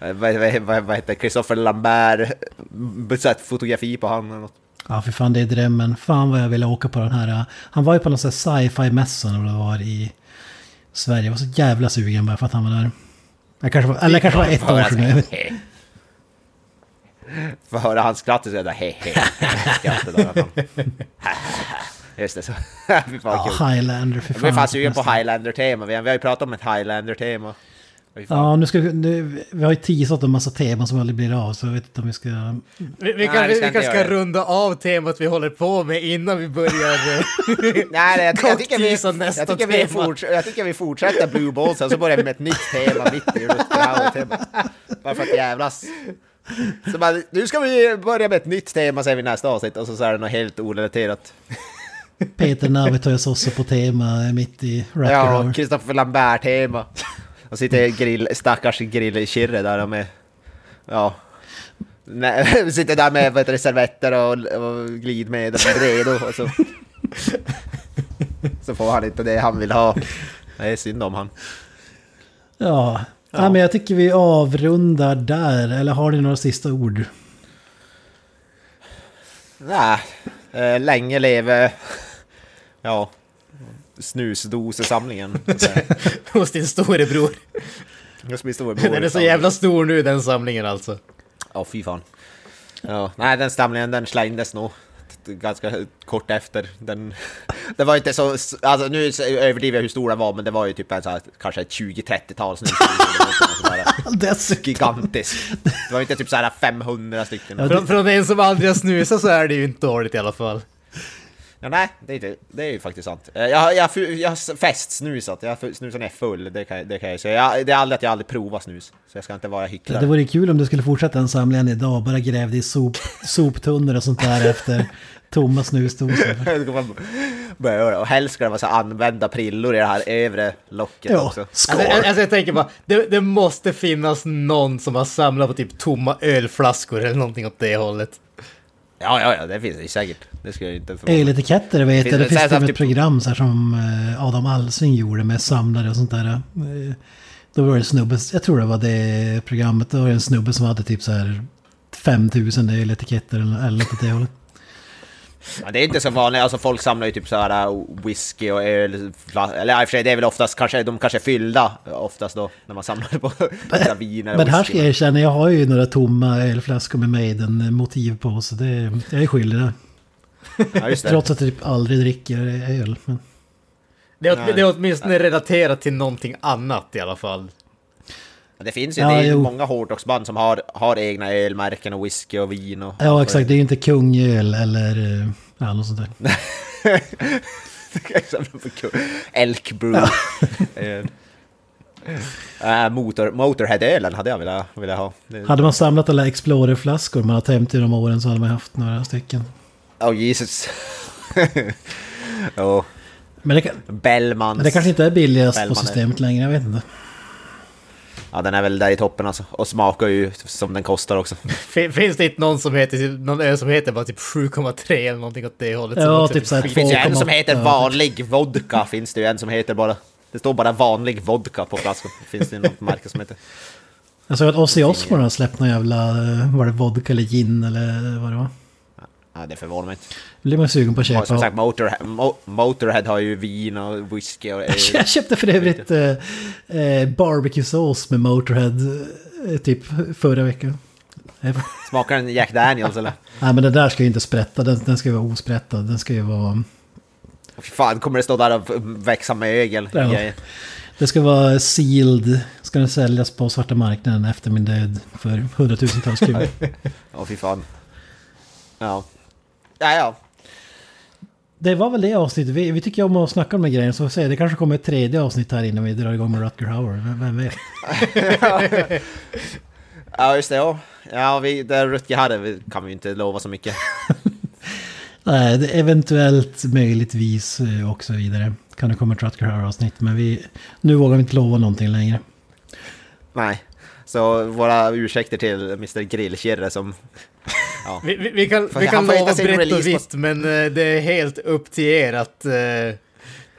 Eh, Vad, vad, vad, heter Christopher Lambert? Ett fotografi på han eller något. Ja, för fan det är drömmen. Fan vad jag ville åka på den här. Han var ju på någon sån här sci-fi-mässa när det var i Sverige. Jag var så jävla sugen bara för att han var där. Jag kanske var, eller jag kanske var ett år sedan. vet inte. Få höra hans skratt så är det he he. Skrattet där. Just det, så. Fy fan Ja, kul. Highlander, för Jag blir fan. fan sugen på Highlander-tema. Vi har vi har ju pratat om ett Highlander-tema. Fy fan. Ja, nu ska vi, nu, vi har ju teasat en massa teman som aldrig blir av. Så jag vet inte om vi ska... Vi, vi, Nej, kan, vi vi, vi kanske ska runda av temat vi håller på med innan vi börjar... eh, Nej, jag, jag, tycker vi, nästa jag, tycker vi forts, jag tycker vi fortsätter Blue Balls och så börjar vi med ett nytt tema mitt i. Bara för att jävlas. Så bara, nu ska vi börja med ett nytt tema säger vi nästa avsnitt och så, så är det något helt orelaterat. Peter Navitös också på tema mitt i Rutger Ja. Kristoffer Lambert-tema. Och sitter grill, stackars grill-Kirre där med... Ja. Nej, sitter där med det, servetter och, och glidmedel redo och så... Så får han inte det han vill ha. Det är synd om han. Ja. Ja, men jag tycker vi avrundar där. Eller har ni några sista ord? Nej, eh, länge leve... Ja. Snusdosesamlingen. hos din storebror. Ska bli storebror. Den är så jävla stor nu den samlingen alltså. Ja, fy fan. Ja, nej, den samlingen den slängdes nog ganska kort efter. Den, det var inte så, alltså nu överdriver jag hur stor den var, men det var ju typ en så här, kanske ett 20-30-tal snus. Det är så Gigantisk. Det var inte typ så här 500 stycken. Ja, Från, från en som aldrig har snusat så är det ju inte dåligt i alla fall. Nej, det är, inte, det är ju faktiskt sant. Eh, Jag, har- jag, jag har festsnusat, jag har snusat ner full, det kan, jag- det kan jag säga. Jag, det är aldrig att jag aldrig provat snus, så jag ska inte vara Det hycklare. vore kul om du skulle fortsätta en samling idag. Bara grävde i sop, soptunnor och sånt där efter tomma snusdosor. Börja. Och helst ska det vara så använda prillor i det här övre locket Ja, också. skål! Alltså, alltså jag tänker bara, det, det måste finnas någon som har samlat på typ tomma ölflaskor eller någonting åt det hållet. Ja, ja, ja, det finns det säkert. Det ska jag inte förvåna. Öletiketter vet Finns jag. det Det finns här till ett typ- program så här som eh, Adam Alsing gjorde med samlare och sånt där. Eh, Då var det en snubbe, jag tror det var det programmet, då var det en snubbe som hade typ så här 5000 öletiketter eller, eller något åt det hållet. Ja, det är inte så vanligt, alltså folk samlar ju typ så här uh, whisky och öl, eller i och för sig det är väl oftast, kanske, de kanske är fyllda oftast då, när man samlar på viner och Men här ska jag erkänna, jag har ju några tomma ölflaskor med Maiden-motiv på. Så det, jag är skyldig där. Ja, just det. Trots att jag typ aldrig dricker öl. Men, Det är, det är åtminstone relaterat till någonting annat i alla fall. Det finns ju Ja, det är ju jo. många hårdrocksband som har, har egna ölmärken och whisky och vin och... ja exakt, det är ju inte kungöl eller eh, ja, något sånt där. Elk Brew. Eh, motor, Motorhead-ölen hade jag velat, velat ha. Hade man samlat alla Explorer-flaskor man har tömt genom åren så hade man haft några stycken. Åh Jesus. oh, Men det, Bellmans. men det kanske inte är billigast Bellman på systemet längre, jag vet inte. Ja, den är väl där i toppen alltså. Och smakar ju som den kostar också. Fin- Finns det inte någon som heter, någon öl som heter bara typ 7,3 eller någonting åt det hållet? Ja, typ är så här Det finns ju en som 2,8. heter vanlig vodka, finns det ju en som heter bara... Det står bara vanlig vodka på flaskan. Finns det något märke som heter? Jag såg att Ozzy Osbourne har släppt någon jävla, eh, var det vodka eller gin eller vad det var. Ja, det förvånar mig inte. blir man sugen på att Och köpa. som sagt, Motorhead, Mo- Motorhead har ju vin och whisky och. Jag köpte för övrigt eh, eh, barbecue-sås med Motorhead eh, typ förra veckan. Smakar den Jack Daniels eller? Nej men den där ska ju inte sprätta, den, den ska ju vara osprättad. Den ska ju vara... Fy fan, kommer det stå där och växa mögel? Ja. Det ska vara sealed ska den säljas på svarta marknaden efter min död för hundratusentals kronor. Ja, fy fan. Ja. Ja, ja. Det var väl det avsnittet. Vi, vi tycker om att snacka om de här grejerna. Så vi se, det kanske kommer ett tredje avsnitt här innan vi drar igång med Rutger Hauer. Vem, vem vet? Ja, just det. Ja, ja vi, där Rutger hade vi- kan vi inte lova så mycket. Nej, det, eventuellt, möjligtvis eh, och så vidare. Kan det komma ett Rutger Hauer-avsnitt. Men vi, nu vågar vi inte lova någonting längre. Nej. Så våra ursäkter till Mr Grillkirre som... Ja. Vi, vi, vi kan, För vi kan lova brett och release på- vitt, men eh, det är helt upp till er att eh,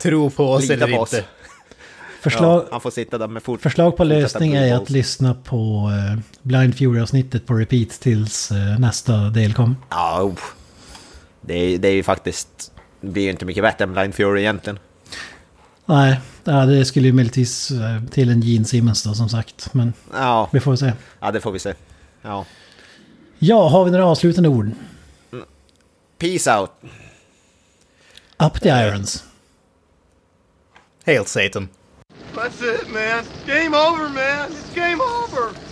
tro på oss Lita eller på oss. inte. Förslag, Ja, han får sitta där med fort... förslag på lösning är att lyssna på eh, Blind Fury-avsnittet på repeat tills eh, nästa del kommer. Ja, oh. det, är, det är ju faktiskt... Det blir ju inte mycket bättre än Blind Fury egentligen. Nej, ja, det skulle ju möjligtvis till en Gene Simmons då som sagt. Men Ja, vi får se. ja det får vi se. Ja. Ja, har vi några avslutande ord? Peace out! Up the irons. Hail Satan. That's it, man. Game over, man. It's game over.